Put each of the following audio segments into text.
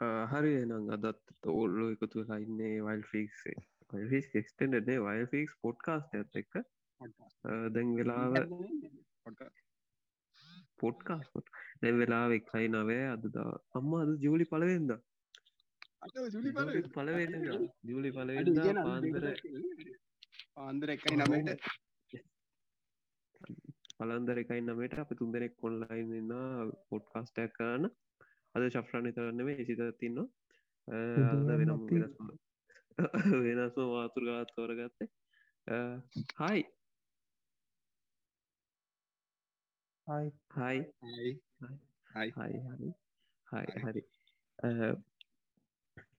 හරි එනම් අදත් ඔල්ලු එකතු ලයින්නේ වයිල් ෆික්සේ වයිෆික් එක්ටෙන්ඩේ වයිල් ෆික්ස් පොඩ්කාස්ට ඇත් එක්ක දැන් වෙලාව පොඩ්කාස්පොට් දැ වෙලාව එක්කයි නවේ අදදා අම්ම අද ජූලි පලවෙද පලවෙන්න ජූලි පලවෙන්න පාන්දර පාන්දර එකයි නමට පලන්දර එකයි නමට අප තුන්දෙනෙක් කොල්ලයින්න පොඩ්කාස්ටක් කරන්න අද ශෆ්‍රාණි කරන්නම සිත තින්නවා වෙනම් වෙනස්ම වාතුරගත් තෝරගත්තේ. හයි හයි හයි හයි හරි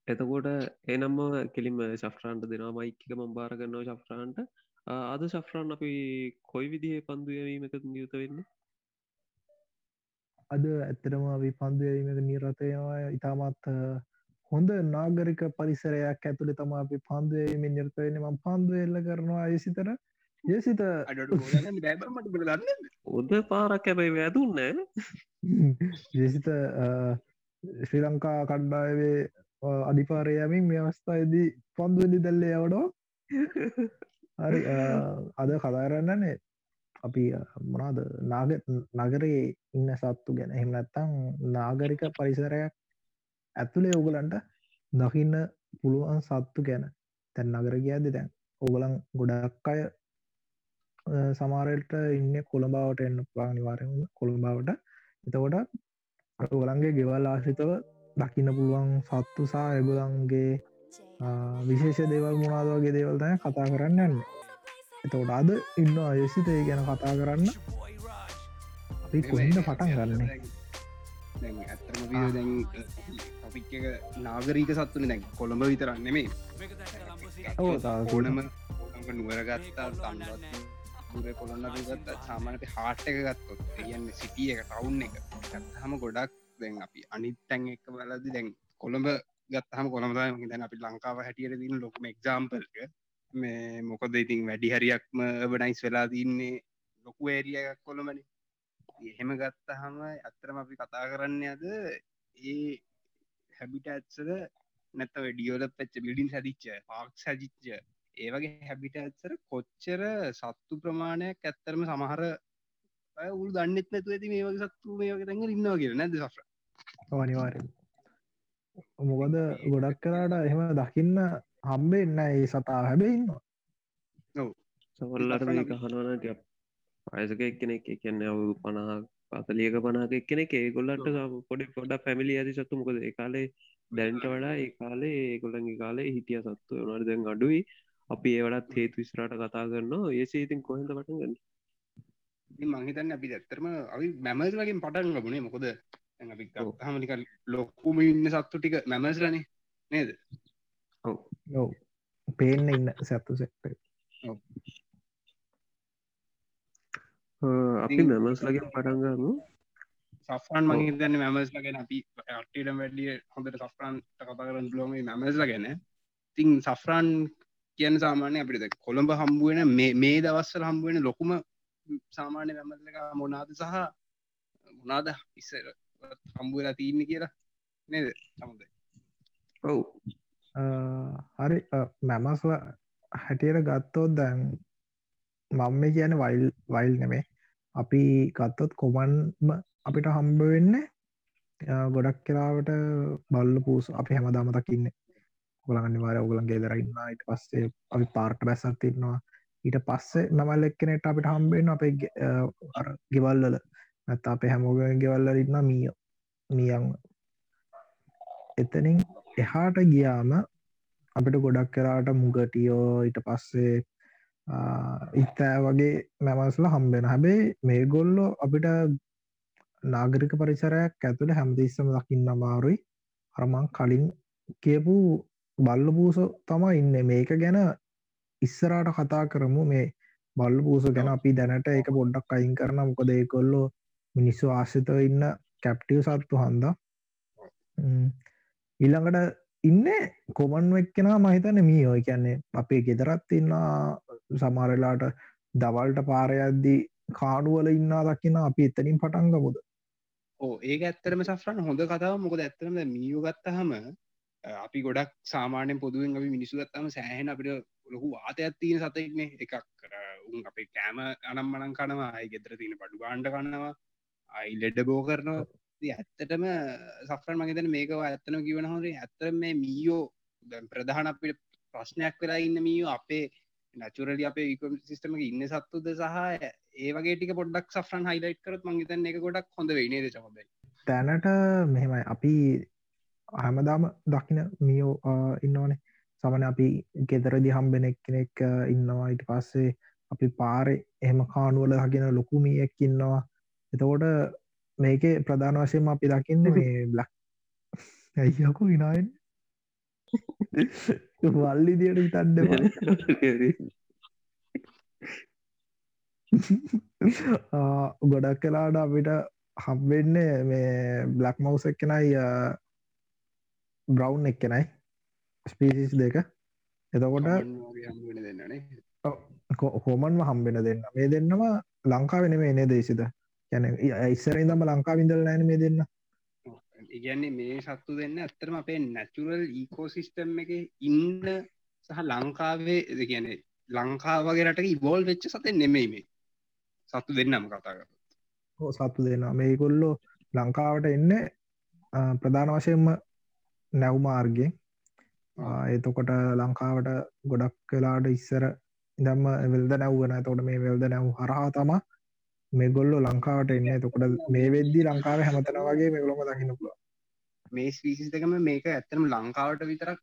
එතකොට එනම්ම කෙලිම ශෆ්‍රාන්ට දෙනවා. මයික්ක මම්බාර කරනවා ශෆ්‍රාන්ට අද ශෆ්‍රාන් අපි කොයි විදිහ පන්දුයවීමක නියුත වෙන්න අද ඇත්තටම අපි පන්දුයවීමක නිරතයවා ඉතාමත් හොඳ නාගරික පරිසරයක් ඇතුළි තම අපි පන්දුවීමෙන් නිර්තවෙන ම පන්දු එල්ල කරනවා අයසිතර යසිත ඔද පාරක් ඇබයි වැදුන්න ජෙසිත ශ්‍රී ලංකා කණ්ඩායවේ අධිපාරයමින් මේ අවස්ථායිදී පන්දුවලි දැල්ලේ යවඩෝ හරි අද කදාරන්නනේ අපි මොනාද නාග නගරයේ ඉන්න සත්තු ගැන. එහෙමනැත්තං නාගරික පරිසරයක් ඇතුළේ ඔගලන්ට දකින්න පුළුවන් සත්තු ගැන. තැන් නගර කියද දැන්? ඔගලන් ගොඩක් අය සමාරයට ඉන්න කොළඹාවට එන්න පානිවාරය කොළඹාවට. එතකොට ඔගලන්ගේ ගෙවල් ආශිතව දකින්න පුළුවන් සත්තු සා එගුලන්ගේ විශේෂ දේවල් මුණාදවගේ දේවල්තය කතා කරන්න යන්න. එතකොට අද ඉන්න අයසිතය ගැන කතා කරන්න අපි කොහිට පටන් ගන්න? ඇතරම දැන් අපික් නාගරීක සත්තුන දැන් කොළඹ විතරන්න මේ ඕනම නුවරගත්තා තන්වත් දුර කොළන්න ගත්ත සාමානට හාට් එක ගත්තොත් කියන්න සිටිය එක ටවුන් එක. ගත්තහම ගොඩක් දැන් අපි අනිත් තැන් එක බලදි දැන් කොළඹ ගත්තහම කොළඹ දැන් අපි ලංකාව හැටියට දින ලොකම එක්සාම්පල්ක මේ මොකද ඉතින් වැඩි හරියක්ම බනයිස් වෙලා තින්නේ ලොකු ඇරියක් කොළමනි එහෙම ගත්තහම ඇත්තරම අපි කතා කරන්න අද ඒ හැබිට ඇත්සර නැත ඩියෝල පච්ච බිඩින් හැදිච්ච පාක් සැජිච්ච ඒවගේ හැබිට ඇත්සර කොච්චර සත්තු ප්‍රමාණයක් ඇත්තරම සමහර උල් දන්නෙත් නැතු ඇති මේ වගේ සත්තු මේ වගේ තැඟ ඉන්නවා කියෙන නැද සෆ්‍ර? අනිවාරෙන් මොකද ගොඩක් කරාට එහෙම දකින්න හම්බෙන්න ඒ සතා හැබෙන්න්නවා සවල්ලට කහනවන පයසක එක්කෙනෙක් කියන්න අවුරු පණහා පතලියක පනාක එක්කෙනෙ ඒගොල්ලට පොඩි පොඩ පැමිලි ඇති සත්තු මොකද? කාලේ දැන්ට වඩා ඒ කාලේ ඒගොල්ලගේ කාලේ හිටිය සත්තු වනට දැන් අඩුයි. අපි ඒවලත් හේතු විස්රට කතා කරන්න ඒසේ ඉතින් කොහෙද පටගන්න මංහිතන්න අපි ඇත්තරම අපි මැමස් වලින් පටන් ලබුණේ මොකද අපි හමනික ලොක්කුම ඉන්න සත්තු ටික මැමස්ලනේ නේද ඔව. පේන්න ඉන්න සැත්තු සෙක්ට අපි මෙමස් ලගෙන් පටන්ගන්න සෆ්‍රන් මගේ දන්න මැමස් ලගෙන අපි අටට වැඩිය හොඳට සෆ්‍රන්ට කතා කරන ලොම මැමස් ලගෙන තින් සෆ්‍රාන් කියන්න සාමානය අපිට කොළඹ හම්බුවෙන මේ දවස්සල හම්බුවෙන ලොකුම සාමාන්‍ය මැමල්ලක මොනාද සහ මොනාද ඉස්සර හම්බුවෙලා තියන්න කියලා නේද? සමුද ඔව් හරි. මැමස් හැටියට ගත්තෝත් දැන් මම කියන වයිල් වයිල් නෙමේ අපි ගත්තොත් කොමන්ම අපිට හම්බ වෙන්න ගොඩක් කෙලාවට බල්ල පූස අපි හැම දමතකින්න ගොලගන්න වාර ඔගලන්ගේ දරන්න ඉට පස්සේ අපි පාර්ට බැස්සත් ඉන්නවා. ඊට පස්සේ මමල් එක්කනෙට අපිට හම්බෙන් අපේ ගෙවල්ලල නැත්ත අපේ හැමෝගෙන් ගෙවල්ල ඉන්න මිය මියන් එතනින් එහාට ගියාම අපිට ගොඩක් කරාට මුගටියෝ ඊට පස්සේ ඉත්තෑ වගේ මැමස්ල හම්බෙන හැබේ මේ ගොල්ලෝ අපිට නාගරික පරිසරයක් ඇතුළ හැමතිස්සම දකින්න අමාරුයි. අරමං කලින් කියපු බල්ල පූසෝ තමා ඉන්න. මේක ගැන ඉස්සරාට කතා කරමු. මේ බල්ල පූස ගැන අපි දැනට එක පොඩ්ඩක් අයින් කරන මොකද ඒකොල්ලෝ මිනිස්සු ආශ්‍රිතව ඉන්න කැප්ටිය සත්තු හන්ද. ඊළඟට ඉන්න කොමන් වෙක්කෙන මහිතන මී ඔය කියන්නේ අපේ ගෙදරත් ඉන්න සමාරලාට දවල්ට පාරයද්දී කාඩුවල ඉන්න දකින අපි එතනින් පටන්ගමුද ඕ ඒක ඇත්තරම සෆරන් හොඳ කතාව මොකද ඇත්තරම මියෝ ගත්තහම අපි ගොඩක් සාමානය පොදුවෙන් අපි මිනිසු ගත්තම සෑහෙන අපිට ලොකු වාතයක් තියෙන සතෙක්නේ. එකක් උන් අපේ කෑම අනම් මනන් කනවා අයි ගෙදර තියෙන පඩු ගාන්ඩ කන්නවා අයි ලෙඩ බෝ කරනවා. ඇත්තටම සෆරන් මගේතන මේක ඇත්තන කිවන හොරේ ඇත්තර මේ මීයෝ ප්‍රධාන අපිට ප්‍රශ්නයක් වෙලා ඉන්න මීයෝ අපේ නැචුරලි අපේ විකම් සිිස්ටම ඉන්න සත්තුද සහ ඒවගේ ටික පොඩ්ඩක් සෆරන් හයිලයිට් කරත් මංගේතන එක ගොඩක් හොඳ වෙනේද චොබයි තැනට මෙහෙමයි. අපි හැමදාම දකින මියෝ ඉන්නවනේ. සමන අපි ගෙදරදි හම්බෙනෙක් කෙනෙක් ඉන්නවා. ඉට පස්සේ අපි පාරෙ එහෙම කානුවල හගෙන ලොකු මියෙක් ඉන්නවා. එතකොට මේක ප්‍රධාන වශයෙන් අපි දකින්න මේ බ්ලක් ඇයියකු විනායෙන් වල්ලි දියට හිතන්න ගොඩක් කලාට අපිට හම්බෙන්නේ මේ බ්ලක් මවසක් කෙනයි බ්‍රවන්් එක්කෙනයි ස්පීසිස් දෙක. එතකොට හෝමන්ම හම්බෙන දෙන්න. මේ දෙන්නම ලංකා වෙන මේ නේ දේශිත යැන ඉස්සරදම ලංකා විඳල් නෑන මේ දෙන්න ඉගැන්නේ මේ සත්තු දෙන්න ඇත්තරම අපේ නැචුරල් ඊකෝසිිස්ටම් එක ඉන්න සහ ලංකාවේ කියන ලංකාවගේ රට ඉබෝල් වෙච්ච සතෙන් නෙමෙයි මේ සත්තු දෙන්නම කතා කර සත්තු දෙන්න මේකොල්ලෝ ලංකාවට එන්න ප්‍රධාන වශයෙන්ම නැව්මාර්ගෙන් එතකොට ලංකාවට ගොඩක් කලාට ඉස්සර ඉදම්ම වෙල්ද නැව්වන තොට මේ වෙල්ද නැව් හරහා තම මේ ගොල්ලො ලංකාවට එන්න. එතකොට මේ වෙද්දි ලංකාව හැමතන වගේ මෙගලොම දකින්න පුල මේ ස්පීසිස් දෙකම මේක ඇත්තනම් ලංකාවට විතරක්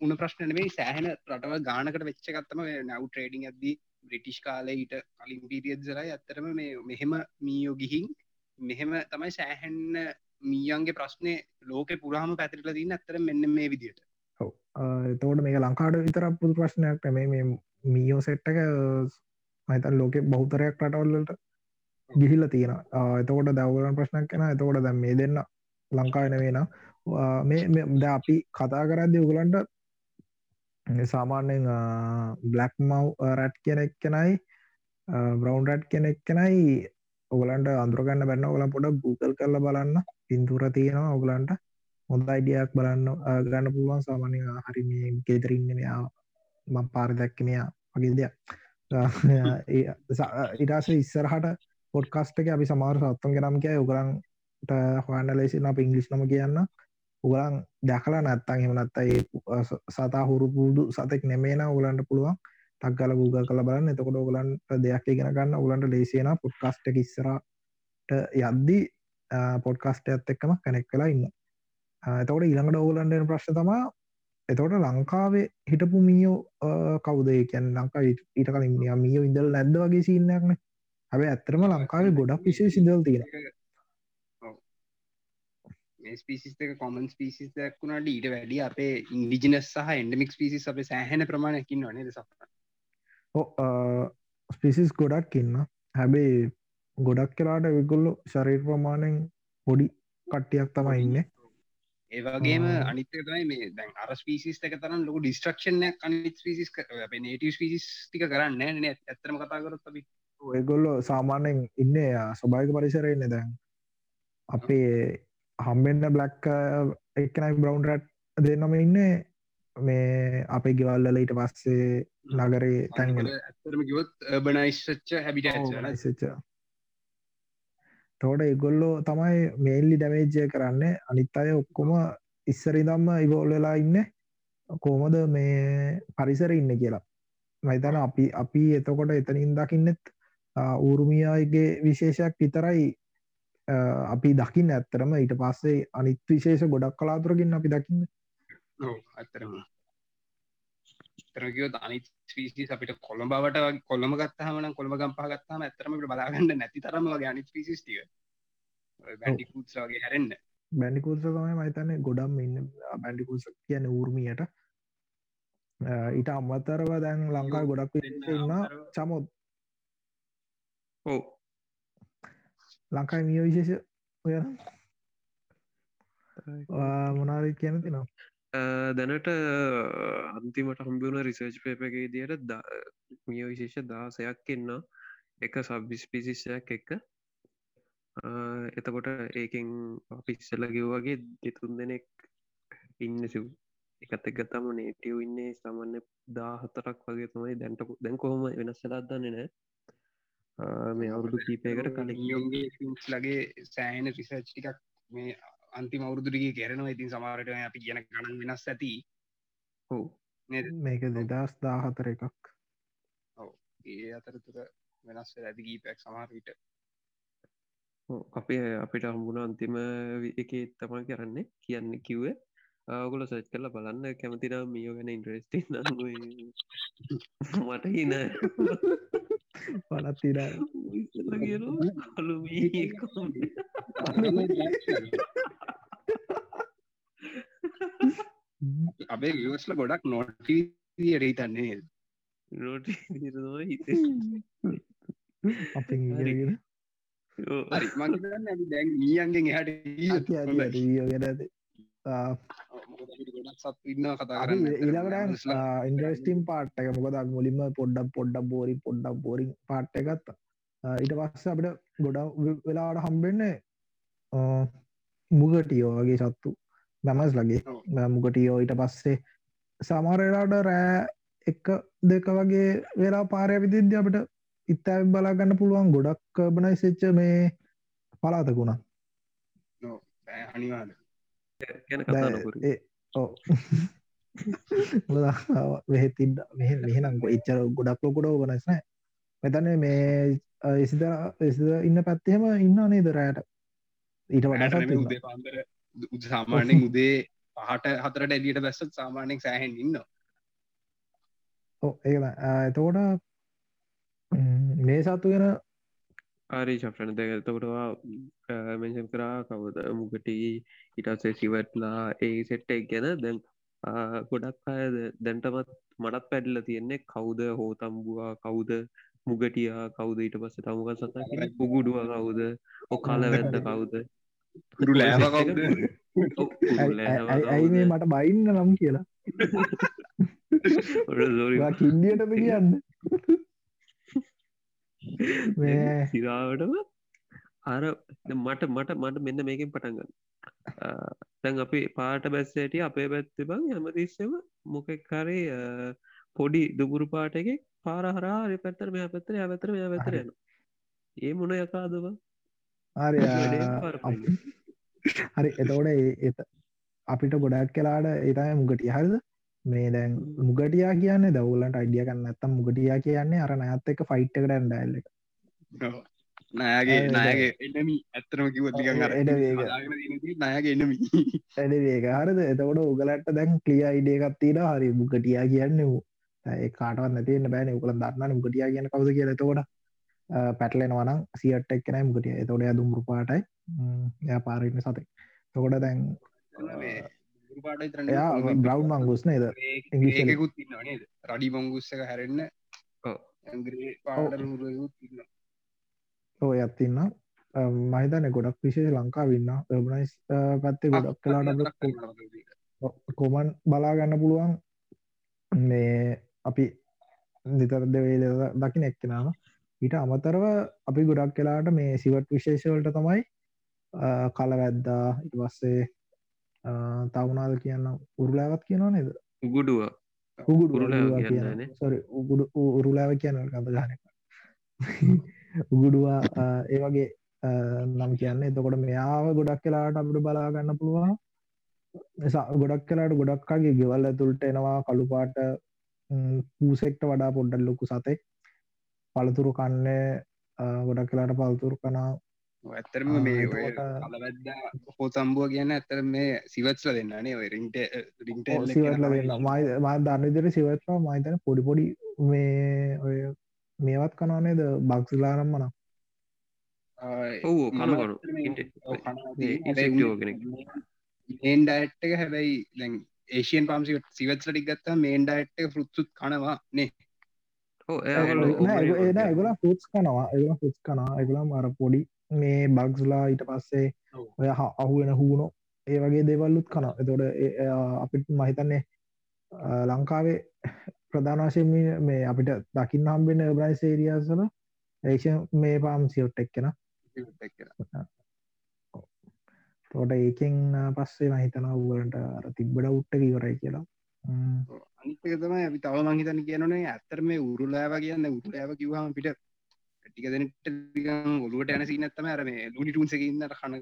උන ප්‍රශ්න මේ සෑහන රටව ගානකට වෙච්චකත්තම නැව් ට්‍රේඩිං ඇද්දී බ්‍රිටිෂ් කාලයට කලින් පිරිියදරයි ඇත්තරම මේ මෙහෙම මීයෝ ගිහින් මෙහෙම තමයි සෑහැන්න මීයන්ගේ ප්‍රශ්නය ලෝක පුරහම පැතිරල තින්න ඇතර මෙන්න මේ විදියට. තෝට මේ ලංකාඩ විතර පුදු ප්‍රශ්නයක් මේ මේ මීයෝ සෙට්ටක මතන් ලෝක බෞතරයක් රටවල්ලට ගිහිල්ල තියෙන එතකොට දවගලන් ප්‍රශ්නයක් කෙන එතකොට දැම් මේ දෙන්න ලංකාවෙන වෙන මේ ද අපි කතා කරද්දි උගලන්ට සාමාන්‍යෙන් බ්ලක් මව් රැට් කෙනෙක් කෙනයි බ්‍රවන්් රැට් කෙනෙක් කෙනයි ඔගලන්ට අන්දුරගන්න බැන්න ඔගල පොඩ Google කරල බලන්න. පින්තුර තියෙනවා ඔගලන්ට හොඳ අයිඩියක් බලන්න ගන්න පුළුවන් සාමානය හරි මේ ගෙදරඉන්න මෙයා මං පාර දැක්ක මෙයා වගේ දෙයක්. ඉටස ඉස්සරහට පොඩ්කස්ටක අපි සමාර සත්තන් ගෙනම් කිය උගරන්ට හොන්න ලෙසින අප ඉංගලිස් නම කියන්න. උගලන් දැකලා නැත්තන් එමනත්තයි සතා හුරු පුුදු සතෙක් නෙමේන උගලන්ට පුළුවන්. තක්ගල ගූග කල බලන්න. එතකොට ඔගලන්ට දෙයක් ඉගෙන ගන්න. උගලන්ට ලේසියන පොඩ්කස්ට ඉස්සරට යද්දී පොඩ්කස්ට ඇත් එක්කම කනෙක් කලා ඉන්න. එතකොට ඉළඟට ඕලන්ඩන ප්‍රශ්න තමා එතකොට ලංකාවේ හිටපු මීයෝ කවුදේ? කියන් ලංකා ඊට කලින් මීයෝ ඉදල් නැද්ද වගේ සින්නයක්න හැබ ඇත්තරම ලංකාවේ ගොඩක් විශේ සිදල් තියෙන ස්පිසික කොමන් ස්පිසිස් දක්ුණට ඊට වැඩි අපේ ඉන්ඩිජිනස් සහ එන්ඩමික් පිසිස් අප සෑහන ප්‍රමාණයකින් වනේ ස ස්පිසිස් ගොඩක් ඉන්න. හැබේ ගොඩක් කලාට විගොල්ලු ශරීර ප්‍රමාණයෙන් පොඩි කට්ටියක් තම ඉන්න ඒවගේම අනිතකතයි මේ දැන් අර පිසිස් එක තරම් ලොක ඩිස්ට්‍රක්ෂණ අනිත් පිසිස් නේට පිසිස් ටික කරන්න න. ඇතරම කතා කරත් අපි ඔයගොල්ලො සාමාන්‍යෙන් ඉන්න ස්වභායික පරිසරයන්න දැන්. අපේ හම්බෙන්න්න බ්ලක් එක්නයි බ්‍රවන්් රට් දෙන්නම ඉන්න. මේ අපේ ගෙවල්ලල ඊට පස්සේ නගරේ තැන්ගල ඇතරම ගොත් බනයිස්ච්ච හැබිට තෝට එගොල්ලෝ තමයි මේල්ලි ඩැමේජය කරන්න. අනිත් අය ඔක්කොම ඉස්සරිදම්ම ඉවෝල් වෙලා ඉන්න. කෝමද මේ පරිසර ඉන්න කියලා. මයිතන අපි අපි එතකොට එතනින් දකින්නෙත් ඌරුමියගේ විශේෂයක් විතරයි අපි දකින්න ඇත්තරම ඊට පස්සේ අනිත් විශේෂ ගොඩක් කලාතුරකින් අපි දකින්න. ඇත්තරම තරගයෝ අනි පිසිස් අපිට කොළඹවට කොළම ගත්තහමන කොළම ගම්පා ගත්තාම ඇතරමට බලාගන්න නැති තරම වගේ අනි පිසිස්ටිය බැඩිකුත්ස වගේ හැරෙන්න්න බැඩිකුත්ස තමයි මහිතන්නේ ගොඩම් ඉන්න බැඩිකුස කියන ඌර්මියට. ඊට අම්මතරව දැන් ලංකා ගොඩක් ඉන්න චමොත්. ඕ ලංකායි මිය විශේෂ ඔය මොනාරි කියන තිනවා දැනට අන්තිමට හම්බුණ රිසර්ච් පේප එකේ දියට මිය විශේෂ දාසයක් එන්න. එක සබ්බිස් පිසිස්සයක් එක්ක එතකොට ඒකෙන් අපිස්සල කිව්වගේ දෙතුන් දෙනෙක් ඉන්න සිව්. එකත් එක් ගත්තම නේටව ඉන්නේ සමන්න දාහතරක් වගේ තමයි. දැන්ටකු දැන් කොහොම වෙනස්සලා දන්නේ නෑ මේ අවුරුදු කීපයකට කලින්. නියෝගේ ලගේ සෑහෙන රිසර්ච් ටිකක් මේ අන්තිම අවුරුදුරගේ කෙරනවා. ඉතින් සමාරට අපි කියන ගණන් වෙනස් ඇති. හෝ මේක දෙදස් දාහතර එකක්. ඒ අතරතුර වෙනස් ඇති ගීපැක් සමහරවිට අපේ අපිට හම්බුණ අන්තිම එක තමා කරන්නේ. කියන්න කිව්වේ. ඔගොල සච් කල බලන්න. කැමතිනම් මියෝ ගැන ඉන්ට්‍රස්ටි මට හින පනත්තිර අලු අපේ විවස්ල ගොඩක් නොට හිත අපි හරි. මගන්න දැන් මීයන්ගෙන් එහට ගැනද ඊළකට ඉන්ඩස්ටිම් පාට්ටක මොකද මුලින්ම පොඩ්ඩක් පොඩ්ඩක් බෝරි පොඩ්ඩක් බෝරිං පාට්ට ගත්ත. ඊට පස්ස අපිට ගොඩ වෙලාට හම්බෙන්නේ මුගටියෝ වගේ සත්තු. දමස් ලගේ මුගටියෝ. ඊට පස්සේ සමරලාට රෑ එක දෙක වගේ වෙලා පාරය විදිද්‍ය අපට ඉත්තා බලාගන්න පුළුවන්. ගොඩක් බනයි සෙච්ච මේ පලාතකුණා අනිවාද ගැන කතානකර වෙහෙතින් මෙහෙනම් ඉච්චර ගොඩක් ලොකොඩෝ වනස්න මෙතන මේ එසිද එසිද ඉන්න පැත්තේම ඉන්න නේද රෑට? ඊට වඩා පාන්දර සාමාන්‍යෙන් උදේ පහට හතරට එලියට බැස්සත් සාමාන්‍යෙන් සෑහෙන් ඉන්න ඕ ඒ එතකොට මේ සත්තු ගැන ආරි ශප්ෂණ දැ එතකොටවා මෙන්ෂන් කරා කවද? මුගට ඉටසේ සිවට්ලා ඒ සෙට්ට එක් ගැන. දැන් ගොඩක් අය දැන්ටමත් මටත් පැඩිල තියෙන්නේ කවුද හෝතම්බවා කවුද මුගටියා කවුද ඊට පස්ස තමුග සතා පුගුඩුව කවුද? ඔ කාල වැත්ත කවුද? ඇයි මේ මට බයින්න නම් කියලා? කින්ඩියටම කියන්න සිරාවටම අර මට මට මට මෙන්න මේකින් පටන්ගන්න තැන් අපි පාට බැස්සට අපේ පැත්ති බං හැමතිස්සම මොකෙක් කරේ පොඩි දුගුරු පාටක පාරහරාරි පැත්තර මෙ පැත්තර පැතර මෙ පැතර යන ඒ මුණ යකාදව හරි හරි එතකොට එත අපිට ගොඩක් කලාට ඒතයි මුගටිය හරිද මේ දැන් මුගටියා කියන්නේ දවලට අඩිය කන්න ඇත්තම් මුගටියා කියන්නේ අර නඇත් එක ෆයිට් එකට ඇන්ඩල්ල එක. නෑගේ නයගේ එනමි ඇත්තරම කිවත් ලිකන් අර නයගේ එනමි ඇඩ වේක හරද? එතකොට උගලට දැන් කලිය ඉඩේකත්තිීට හරි මුගටියා කියන්න වූ ඒ කාටවත් නැතින්න බෑන. උකල දන්න මුගටියා කියන කවද කිය එතකොට පැටලෙනවනම් සියට එක්කනයි මුගටිය. එතොට දුම්රු පාටයි ය පාරන්න සතේ තකොට දැන් බ්‍රව් මංගුස් නේද? ඒකුත් නේද? රඩි මංගුස්සක ඉන්න ඕ ඇත්තින්න මහිතන ගොඩක් විශේෂ ලංකා වෙන්න බනයිස් පැත්තේ ගොඩක් කලාට කොමන් බලාගන්න පුළුවන්. මේ අපි නිතරද වේල දකින එක්කෙනම. ඊට අමතරව අපි ගොඩක් කලාට මේ සිවට විශේෂවලට තමයි කලවැද්දා ඉටවස්සේ තවුනාද කියන්න? උරුලාවත් කියනවා නේද? උගුඩුව. සොරි උගුඩු උරුලාව කියන්න ගඳ ගනක උගුඩුවා ඒ වගේ නම් කියන්න. එතකොට මෙයාව ගොඩක් කලාට අපට බලාගන්න පුළුවන්. නිසා ගොඩක් කලාට ගොඩක්කාගේ ගෙවල් ඇතුළට එනවා කළුපාට පූසෙක්ට වඩා පොඩ්ඩල් ලොකු සතෙක්. පළතුරු කන්නේ ගොඩක් කලාට පල්තුරු කනා ඇත්තරම මේ කලවැද්ද හෝතම්බුව කියන්න ඇත්තර මේ සිවත්ල දෙන්නනේ ඔය සිවටල දෙන්න. මයි මා දන්නදර සිවත්වා මයිතන පොඩි පොඩි මේ ඔය මේවත් කනානේද බක්සිලානම් මන ඔවු කනකරු මේන් ඩයිට් එක හැබැයි දැන් ඒෂයන් පාම්සි සිවත්ල ටික් ගත්තා මේන් ඩයිට් එක ෆෘත්සුත් කනවා නේ. ඒගල පුස් කනවා. ඒගල පුස් කනා එකලා මර පොඩි මේ බක්ස්ලා ඊට පස්සේ ඔය අහුවෙන හූුණෝ ඒ වගේ දේවල්ලුත් කන එතොට අපිට මහිතන්නේ ලංකාවේ ප්‍රධානශයෙන් මේ අපිට දකින්න හම්බෙන බ්‍රයිස් ඒරියසල ඒෂ මේ පාම් සියොට් එක්කෙන තෝට ඒකෙන් පස්සේ මහිතන වුවලට අර තිබ්බඩ උට්ට ඉවරයි කියලා. අනික තමයි අපි තව මංහිතන කියනේ ඇත්තර මේ උරුලෑව කියන්න උරුලෑව කිවහම පිට ටික දෙනට ඔලුවට යන සිනත්තම අර මේ ලුනි ටුන්සකින්න කන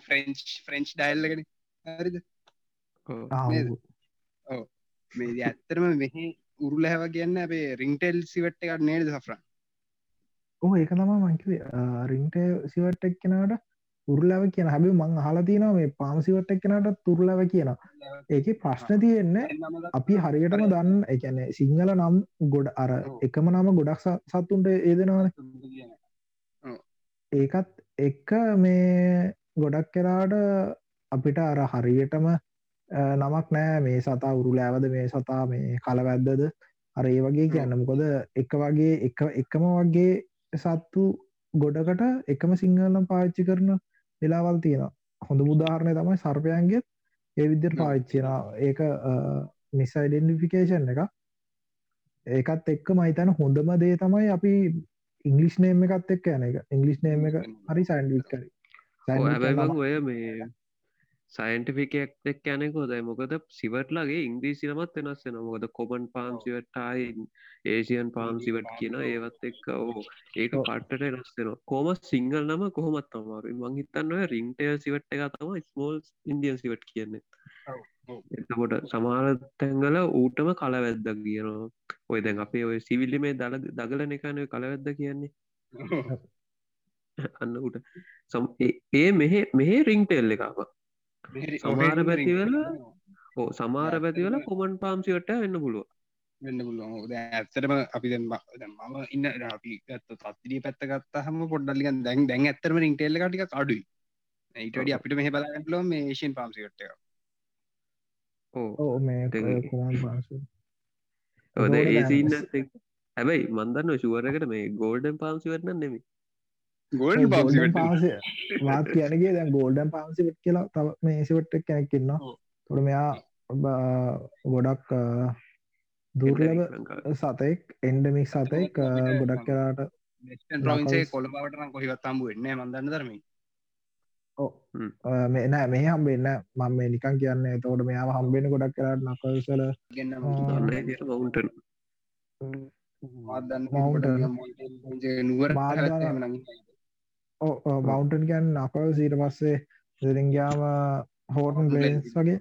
ෆ්‍රෙන්ච් ෆ්‍රෙන්ච් ඩයිල්ලගෙන හරිද? මේ ඇත්තරම මෙහි උරුල හැව කියන්න අපේ රිංටෙල් සිවට් එකක් නේද සෆරන් ඕ ඒක තමා මංකිව රිංට සිවට් එක් කෙනට උරුලාව කියන හැබි මං හලතිනවා මේ පාමසිවට එක් කෙනට තුරලාව කියන ඒක ප්‍රශ්න තියෙන්න අපි හරියටම දන්න එකැන සිංහල නම් ගොඩ අර එකම නම ගොඩක් සත්තුන්ට ඒදෙනවාන ඒකත් එක්ක මේ ගොඩක් කරාට අපිට අර හරියටම නමක් නෑ. මේ සතා උරුලෑවද මේ සතා මේ කලවැද්දද? අර ඒ වගේ කියන්න. මොකොද එක වගේ එක එකම වගේ සත්තු ගොඩකට එකම සිංහලම් පාච්චි කරන වෙලාවල් තියෙන හොඳ මුදාහරණය තමයි සර්පයන්ගේ ඒ විද්‍යට පාච්චින ඒක මිසයිඩෙන්ඩිෆිකේෂන් එක ඒකත් එක්ක මහිතන හොඳම දේ තමයි අපි ඉංගලිස් නේම එකත් එක්ක යන එක. ඉංගලිස් නේම එක හරි සයින්ඩිකරි ඔය මේ සයින්ටිෆිකයක් එක් යනෙකෝදයි මොකද සිවට්ලගේ ඉංග්‍රීසි නමත් වෙනස් වෙන මොකද කොබන් පාම් සිවට්ටයි ඒසියන් පාම් සිවට කියන ඒවත් එක්ක ඕ ඒක පට්ට රස්සෙන කෝම සිංහල් නම කොහොමත් තමාරු මංහිතන්න රිංටය සිවට් එක තම ස්මෝල් ඉන්දියන් සිවට කියන්නේ. එතකොට සමාර තැංගල ඌටම කලවැද්දක් කියනවා. ඔය දැන් අපේ ඔය සිවිල්ලි මේ දල දගලන එකනය කලවැද්ද කියන්නේ. අන්න උට සම් ඒ මෙහෙ මෙහෙ රිංටෙල් එකපා සමාර පැතිවල ඕ සමාර පැතිවල කොමන් පාම්සිවට වෙන්න පුළුව වෙන්න පුළුවන්. ද ඇත්තරම අපි දැන් මම ඉන්න අපි ගත්ත තත්තිරිය පැත්ත ගත්ත හම පොඩ්ඩල්ලිගන් දැන් දැන් ඇත්තරම රින්ටේල්ල ටික අඩුයි. ඊටඩි අපිට මෙහ බලාගටලෝ මේ ඒෂන් පාම්සිට ඕ මේ කොමන් පාසු ඔද ඒසින්න හැබැයි මන්දන්න ශුවරකට මේ ගෝල්ඩන් පාම්සිවරන්න නෙමේ ගෝල්ඩ පාස වාත් කියනගේ දැන් ගෝල්ඩන් පාන්සිට කියලා තව මේ සිවට් කෙනෙක්කින්න තොට මෙයා ගොඩක් දුර්ලබ සතෙක් එන්ඩමික් සතෙක් ගොඩක් කරාට ප්‍රවින්සේ කොළබවටන කොහිගත්තාම්බු වෙන්න මන්දන්න ධර්මයි මේ නෑ මේ හම්බෙන්න මම මේ නිකන් කියන්න තෝට මෙයාව හම්බෙන ගොඩක් කරට නකල්සල මවුන්ටන් නුවර මවන්ටන් ගැන් අපව සීට පස්සේ දෙරින්ගයාම හෝටන් ලේස් වගේ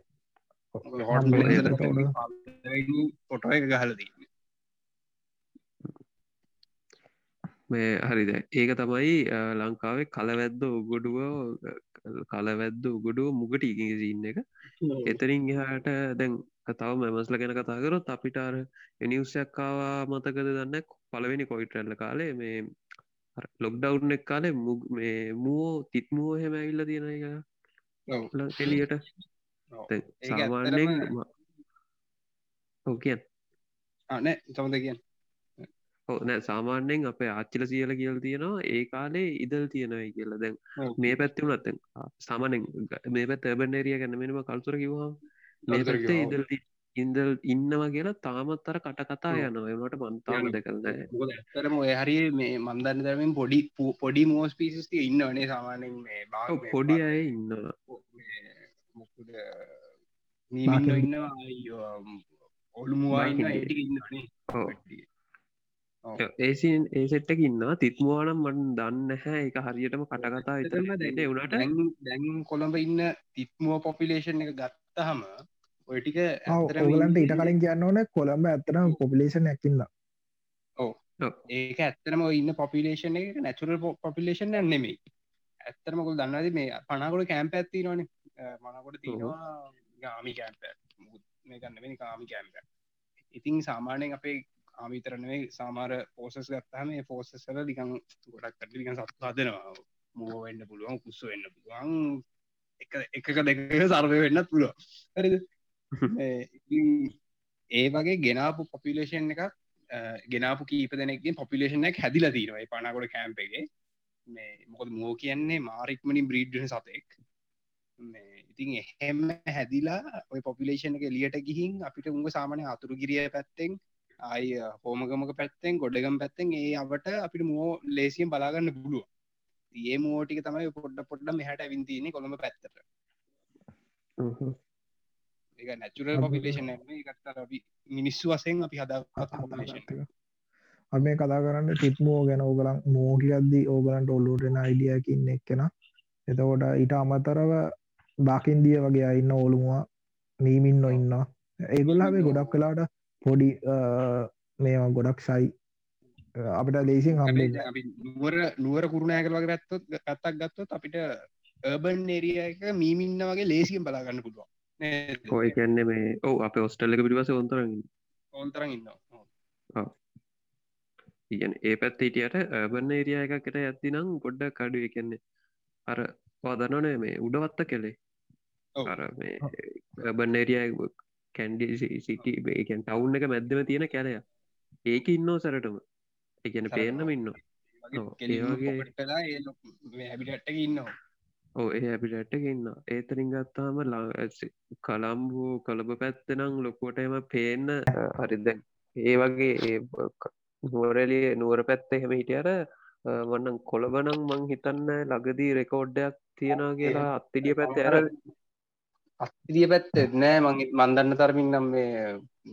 පොටෝ එක ගහලදී මේ හරිද ඒක තමයි ලංකාවේ කලවැද්ද උගොඩුව කලවැද්ද උගොඩුව මුගට ඉගින් සින්න එක. එතරින් එහාට දැන් තව මෙමස්ල ගැන කතාකරොත් අපිටාර එනිවසයක්කාවා මතකද දන්න පලවෙනි කොයිටරල්ල කාලේ මේ ලොක්ඩවුන් එක් කාලේ මුග මේ මුවෝ තිත්මුව හෙම ඇවිල්ල තියෙන එක එලියට සාමාන්‍යෙන් ඕකන් අන සමද කියන් නෑ සාමාන්‍යෙන් අපේ ආච්චිල සියල කියල් තියෙනවා ඒ කාලේ ඉදල් තියෙනයි කියලා. දැන් මේ පැත්ති වුණත්තෙන් සාමානෙන් මේ පැත් ඇබනේරිය ගැන මෙනම කල්තුර කිවවා මේ පැත්තේ ඉදල් ඉන්දල් ඉන්නවා කියලා තාමත් අර කට කතා යනවා. එමට මන්තාම දෙකරන ඇතරම ඔය හරි මේ මන්දන්න දරමින් පොඩි පොඩි මෝස් පිසිස්ති ඉන්න වනේ සාමානෙන් මේ බා පොඩි අය මොකුද මීමන්න ඉන්නවා ඔළුමුවා ඉන්න ඇටි ඉන්නනේ ඒසින් ඒ සෙට්ටක ඉන්නවා තිත්මවානම් මට දන්න හැ එක හරියටම කටකතා එතම දෙන්න වුණට දැන් කොළඹ ඉන්න තිත්මුව පොපිලේෂන් එක ගත්තහම ඔයටික ඔගලන්ට ඉට කලින් කියන්න ඕන කොළඹ ඇත්තනම් පොපිලේෂන් ඇකින්න ඕ ඒක ඇත්තරම ඉන්න පොපිලේෂන් එක නැචුරල් පොපිලේෂන් නෙමෙයි. ඇත්තරමකුල් දන්නද මේ පනාකොට කෑම්ප ඇත්ති නොන මනකොට තියෙනවා ගාමි කෑම්ප මේ ගන්නවෙනි කාමි කෑම්ප ඉතින් සාමානයෙන් අපේ ආමිතරනේ සාමාර පෝසස් ගත්තහම මේ පෝසස්සල ලිකං ගොඩක් කට ලිකන් සත්තු හදනවා මෝ වෙන්න පුළුවන් කුස්ස වෙන්න පුළුවන් එක එකක දෙක සර්වය වෙන්නත් පුළුව හරිද ඒ වගේ ගෙනාපු පොපිලේෂන් එක ගෙනාපු කීප දෙනෙක්ගේ පොපිලේෂන් එක හැදිලා තිීනවයි පනාකොට කෑම්පගේ මේ මොකද මෝ කියන්නේ මාරික්මනින් බ්‍රීඩ්න සතෙක්. ඉතින් එහෙම හැදිලා ඔය පොපිලේෂන් එක ලියට ගිහින් අපිට උඟ සාමනය අතුරු ගිරිය පැත්තෙන් අයි හෝමගමක පැත්තෙන් ගොඩගම් පැත්තෙන් ඒ අවට අපිට මෝ ලේසියෙන් බලාගන්න පුළුව ඒ මෝටික තමයි පොඩ්ඩ පොඩ්ඩ මෙහට ඇවින්තින්නේ කොළඹ පැත්තට ඒ නැචුරල් පොපිලේෂන් ගත්තර මිනිස්සු වසයෙන් අපි හදා අ මේ කතා කරන්න ටිප්මෝ ගැන. ඕගලන් මෝගියද්දී ඕගලන්ට ඔල්ලුටෙන අයිඩියකින්න එක්කෙන. එතකොට ඊට අමතරව බාකින්දිය වගේ ඉන්න ඕළුවා මීමින් නොඉන්න ඒගොල්ලාේ ගොඩක් කලාට පොඩි මේවා ගොඩක් සයි අපිට ලේසින් හම්බේ නුවර නුවර කුරුණෑකර වගේ පැත්තොත් පැත්තක් ගත්තොත් අපිට ඒබන් එරිය එක මීමින්න වගේ ලේසියෙන් බලාගන්න පුළුවන් ඔය කැන්නේ මේ ඕ අප ඔස්ටල්ලක පිටිවස ඔොන්තර ඔොන්තරන් ඉන්න ඉගන ඒ පැත් හිටියට බන්න ඒරිය එකකට ඇත්ති නම් ගොඩ්ඩ කඩුව කියන්නේ අර පාදනනේ මේ උඩවත්ත කෙලේ. අර මේ බන්න ඒරිය කැන්ඩි සිටි ඒකන් ටවුන් එක මැද්දම තියෙන කැලය ඒක ඉන්නෝ සැරටම. එකන පේන්නම ඉන්න හැබිටට ඉන්නවා. ඕ ඒ ඇපිටට ඉන්න ඒතරින් ගත්තාම කළම්බූ කළඹ පැත්තනම් ලොකුවටම පේන්න හරිද ඒ වගේ ඒ නුවරලිය නුවර පැත්ත එහෙම හිටියට වන්න කොළබනම් මං හිතන්න ලගදී රෙකෝඩ්ඩයක් තියෙනවා කියලා අත්තිඩිය පැත්ත ඇර අස්තිදිය පැත්ත නෑ මගේ මන්දන්න තරමින් නම්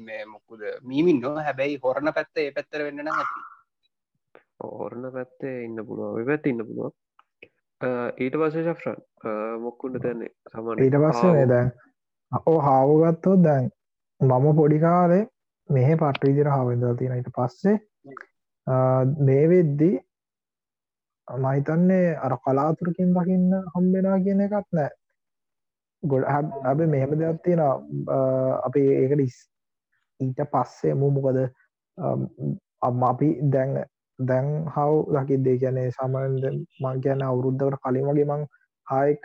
මේ මොකුද මීමින් නො හැබැයි හොරණ පැත්ත ඒ පැත්තර වෙන්න නම් ඇති. ඕරණ පැත්තේ ඉන්න පුළුව පැත් ඉන්න පුළුව ඊට පස්සේ ශෆ්‍රන් මොක්කුන්ට තැන්නේ සමන ඊට පස්සේ දැන් අපෝ හාවගත්තෝ දැන් මම පොඩිකාලේ මෙහ පට්ට විදිර හාවෙදල් තියෙන ඊට පස්සේ මේ වෙද්දී මහිතන්නේ අර කලාතුරකින් දකින්න හම්බෙනවා කියන එකත් නෑ. ගොඩ අබ මෙහෙම දෙයක් තියෙන අපි ඒකට ඉස් ඊට පස්සේ මු මොකද අම්ම අපි දැන් දැන් හව් දකිදේ කියනේ සාමාන්ද මං කියන අවුරුද්ධකට කලින් වගේ මං හායක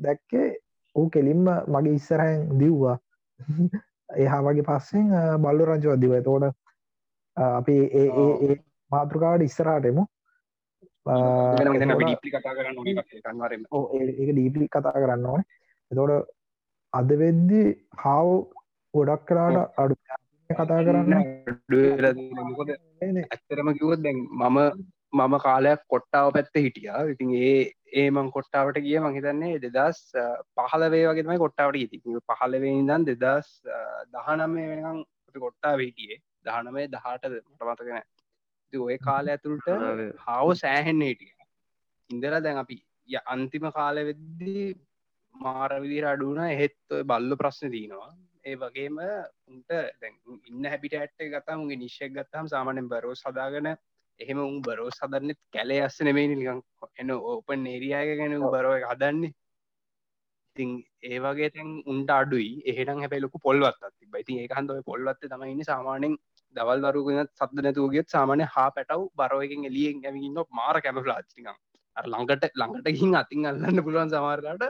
දැක්කේ ඌ කෙලින්ම මගේ ඉස්සරහැන් දිව්වා. එහා වගේ පස්සෙන් බල්ලු රංචව දිව තෝට අපි ඒ ඒ මාතෘකාවට ඉස්සරාටෙමු ඒ ඩීපලි කතා කරන්න ඕන. එතෝට අද වෙද්දි හාව ගොඩක් කලාට අඩු කතා කරන්න. ඇත්තරම කිවොත් දැන් මම මම කාලයක් කොට්ටාව පැත්ත හිටියා. ඉතින් ඒ ඒමං කොට්ටාවට ගිය. මහිතන්නේ දෙදස් පහලවේ වගේමයි කොට්ටාවට ඉති පහලවේ ඉදන් දෙදස් දහනමේ වෙනකම් කොට්ටාව හිටියේ. දහනමේ දහට මටමතගෙන ඔය කාලය ඇතුළට හාව සෑහෙන්න හිටිය. ඉන්දලා දැන් අපි ය අන්තිම කාලය වෙද්දී මාරවිදිර අඩුන එහෙත් බල්ල ප්‍රශ්න තියනවා ඒ වගේම උන්ට ඉන්න හැබිට ඇට්ට ගතම් උගේ නිශ්ෂක් ගත්තම් සාමානෙන් බරෝ සදාගන එහෙම උන් බරෝ සදරන්නෙත් කැලේ අස්ස නෙමේ නිකම් එන ඕපන් ඒරියාය ගැන බරෝ හදන්නේ. ඉතින් ඒ වගේ තැන් උන්ට අඩුයි. එහෙනම් හැබැ ලොකු පොල්වත් අති බයිති ඒකහන්ද පොල්වත්ත තමයින්න සාමානෙන් දවල් වරුගෙන සද්ද නැතුවගෙත් සාමානය හා පැටව් බරෝයකින් එලියෙන් ඇවින්න මාර කැමලාච්චිකම් ළඟට ළඟට ගින් අතින් අල්ලන්න පුළුවන් සමාරලාට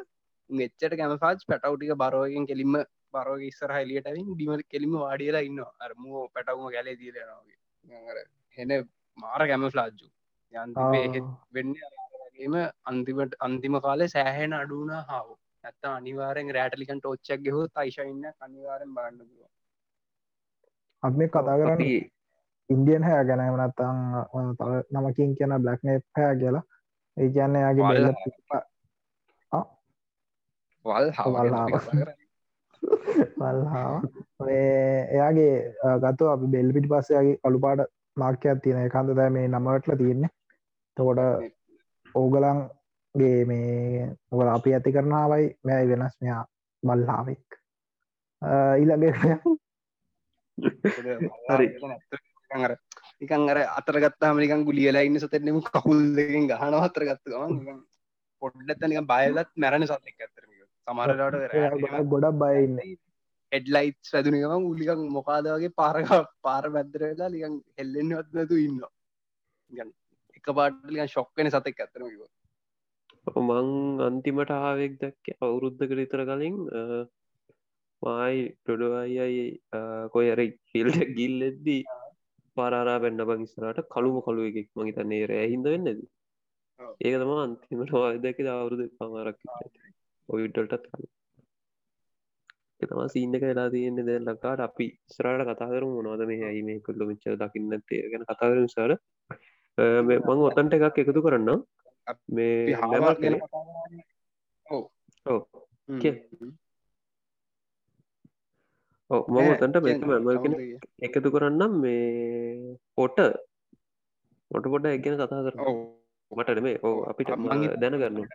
එච්චට කැමපාච් පැටව්ටික බරෝයගෙන් කෙලින්ම බරෝග ඉස්සර එලියට ඇවින් ඩිමට කෙලිම වාඩියලා ඉන්න අරමුව පැටවම ගැලේ දීරනගේ හෙන මාර කැම ලාජ්ජු යන්ති වෙන්න වගේම අන්තිමට අන්තිම කාලේ සෑහෙන අඩුන හාව ඇත්ත අනිවාරෙන් රෑටලිකන් ටෝච්චක් ගෙහෝ අයිශඉන්න අනිවාරෙන් බාන්න පුළුව අප මේ කතා කරන්න ඉන්දියන් හැ ගැනම නත්තං නමකින් කියන බ්ලක්න පෑ කියලා. ඒ කියන්න යාගේ වල් වල්හා එයාගේ ගත්තු අපි බෙල් පිටි පස්සයාගේ අලුපාට මාක්‍යයක් තියෙන එකන්ද දැ මේ නමවටල තියෙන්නේ. තකොට ඕගලන්ගේ මේ ඔගල අපි ඇති කරනාවයි මෙයි වෙනස් මෙයා මල්ලාවෙක් ඊළඟ හරි. අර නිකන් අර අතර ගත්තා මනිකන් ගුලියලා ඉන්න සතෙන්නෙම කකුල් දෙකින් ගහන අතර ගත්ත ගමන්. පොඩ්ඩත් නික බයලත් මැරණ සතෙක් ඇතරම සමරලාට ගොඩක් බයන්න එඩ්ලයිට් වැදුනකම උලිකන් මොකාද වගේ පාරක පාර පැත්තරලා ලිකන් හෙල්ලෙන්න්න වත්නතු ඉන්න එක පාටලික ශොක්කන සතෙක් ඇතරම මං අන්තිමට ආවෙක් දැක්ක අවුරුද්ධ කරිතර කලින් මයි ටොඩවයි කොයර හිල්ට ගිල් එද්දී පාරා පෙන්න්න බංස්රට කළුම කළු එකෙක් මහිතන්නේ රෑ හිද වෙන්නද? ඒක තම අන්තිමට වාදක අවුරුද පමාරක් ඔයුටටත් කල තම සීනක වෙලා තියෙන්නේ. දැ ලකාට අපි ස්රාට කතාකරු මොනවද මේ ඇයි මේ කොල්ල මිච්ච දකින්න ගැන කතාකර සාර මං ඔතන්ට එකක් එකතු කරන්න මේ හාවක් ගැන ඕ ඔව්. මම ඔතන්ට මම. එකතු කරන්නම් මේ පොට. පොට පොඩ එක්ගෙන කතා කර ඔව්. මට මේ ඕ. අපිට මං හිත- දැනගන්න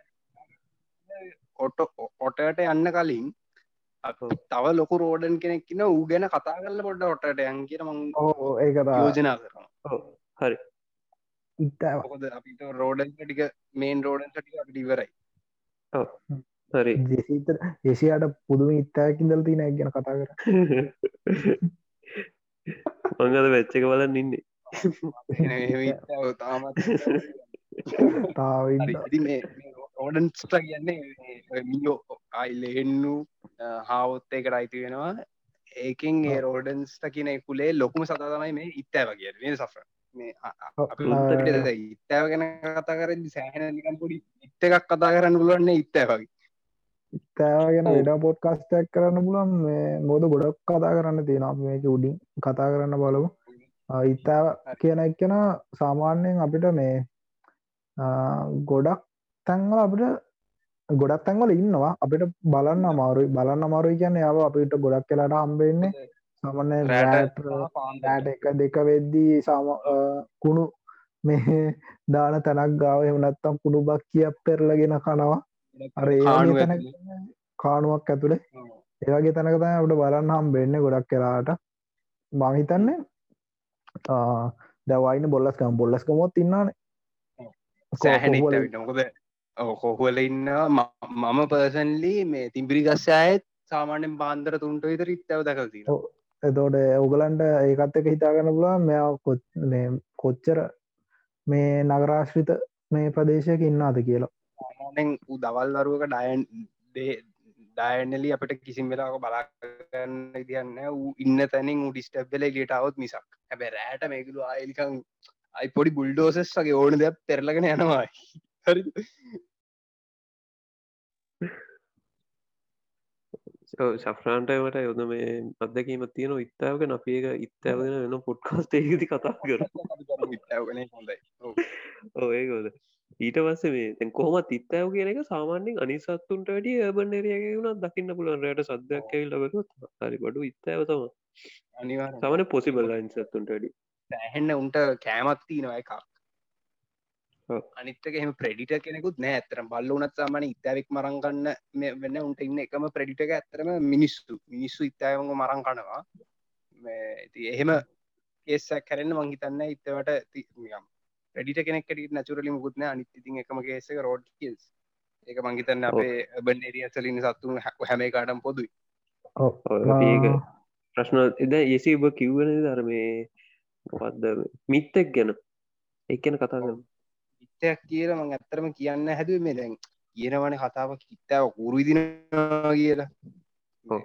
ඔට ඔටට යන්න කලින්. තව ලොකු රෝඩන් කෙනෙක් න ඌ ගැන කතා කරල පොඩ ඔටට යන් කියෙන මං යෝජනා කරන හරි. ඉත්තාව මොකද අපිට රෝඩන් ටික මේන් රෝඩන් ටික අපිට ඉවරයි. හරි. ජෙසිත ඒසියාට පුදුම ඉත්තාකින්දල් තින ගැන කතා කර. මංගද වෙච්චක බලන්න ඉන්නේ. තාමත් තාව ඉති මේ රෝඩන්ස්ට කියන්නේ මියෝ අයිල්ලෙන්නු හාවොත්තයකට අයිති වෙනවා. ඒකින් ඒ රෝඩන්ස්ට කියන කුලේ ලොකුම සතා තමයි මේ ඉත්තෑ වගේ මේ සෆ මේ ඉත්තාව ගැන කතා කර සෑහන පොඩි ඉත්ත එකක් කතා කරන්න පුළුවන්නේ ඉත්තෑ වගේ. ඉත්තාගෙන. වෙඩ පොඩ්කාස්ටක් කරන්න පුලන් මේ බොද ගොඩක් කතා කරන්න තියෙන මේක උඩින් කතා කරන්න බලමු. ඉත්තාව කියන එක්කෙන සාමාන්‍යයෙන් අපිට මේ ගොඩක් තැන්වල අපිට ගොඩක් තැන්වල ඉන්නවා. අපිට බලන්න අමාරුයි. බලන්න අමාරුයි කියන්න යාව අපිට ගොඩක් කියලාට හම්බෙන්නේ සමන්න රෑට එක දෙක. වෙද්දී සාම කුණු මේ දාන තැනක් ගාව එමනත්තම් කුණු බක් කියක් පෙරලගෙන කනවා. අර කානුවක් ඇතුළේ ඒවගේ තැනක තම අපට බලන්න හම් වෙන්න ගොඩක් කරාට මහිතන්නේ දවයින බොල්ලස්කම්. බොල්ලස්කමොත් ඉන්නාන සෑහන මොකද කොහුවල ඉන්න මම පර්සන්ලි මේ තිම්බිරි ගස්සායත් සාමාන්‍යෙන් බාන්දර තුන්ට විතර ඉත්තව දකල්ති ඔව්. එතෝට ඔගලන්ට ඒකත් එක හිතාගන්න පුලා මෙයා කොත් කොච්චර මේ නගරාශ්‍රිත මේ ප්‍රදේශයක ඉන්නාද කියලා. දවල් දරුවක ඩයන් ඩයනලි අපට කිසිම් වෙලාක බලාගන්න ඌ ඉන්න තැනින් ඩිස්ටබ්ල ලියටාවත් මිසක්. හැබැ රෑට මේකළු ආයලිකං අයි පොඩි බුල්ඩෝසස් වගේ ඕන දෙයක් පෙරලගෙන යනවා හරි ශෆ්‍රාන්ටමට යොද මේ අදකීම තියෙන ඉත්තාවක අපඒක ඉත්තාවගෙන වෙන පොඩ්කාස්ට ඒකති කතා කර ඔඒකෝද ඊට පස්ස මේ කොහමත් ඉත්තාව කියන එක සාමාන්‍යෙන් අනිසත්තුන්ට වැඩිය ඒබන් එරයගේ වුණත් දකින්න පුලන් රයට සද්‍යයක් ඇවිල්ලබට හරි බඩු ඉත්තාව තම අනිවා සමන පොසිබල් අනිසත්තුන්ට වැඩි සෑහෙන්න උන්ට එකක්. ඔව්. අනිත්තක එම ප්‍රඩිට කෙනෙකුත් නෑ ඇතරම් බල්ල උනත් සාමන ඉතාවක් මරංගන්න වෙන්න උන්ට ඉන්න එකම ප්‍රඩිට එක ඇතරම මිනිස්සු. මිනිස්සු ඉතායවඟ මරං කනවා මේ ඉතින් එහෙම කේසක් කරන්න මංහිතන්න ඉතවට නියම් ප්‍රඩිට කෙනෙක් නචුරලි මුකුත්න අනිත් ඉතින් එකම කේසක රෝඩ් කිල්ස් ඒක මංහිතන්න ඔව්. අපේ බන් එරියසලින් සත්තුන් හැම කාඩම් පොදුයි. ඒක ප්‍රශ්න එද ඒසි ඔබ කිව්වන ධර්මය මොකක්ද මිත්තෙක් ගැන. එක්කන කතා කරන ඉත්තයක් කියල මං ඇත්තරම කියන්න හැදුව මේ දැන් කියනවන කතාව කිත්තාව කුරු ඉදිනවා කියලා. ඔව්.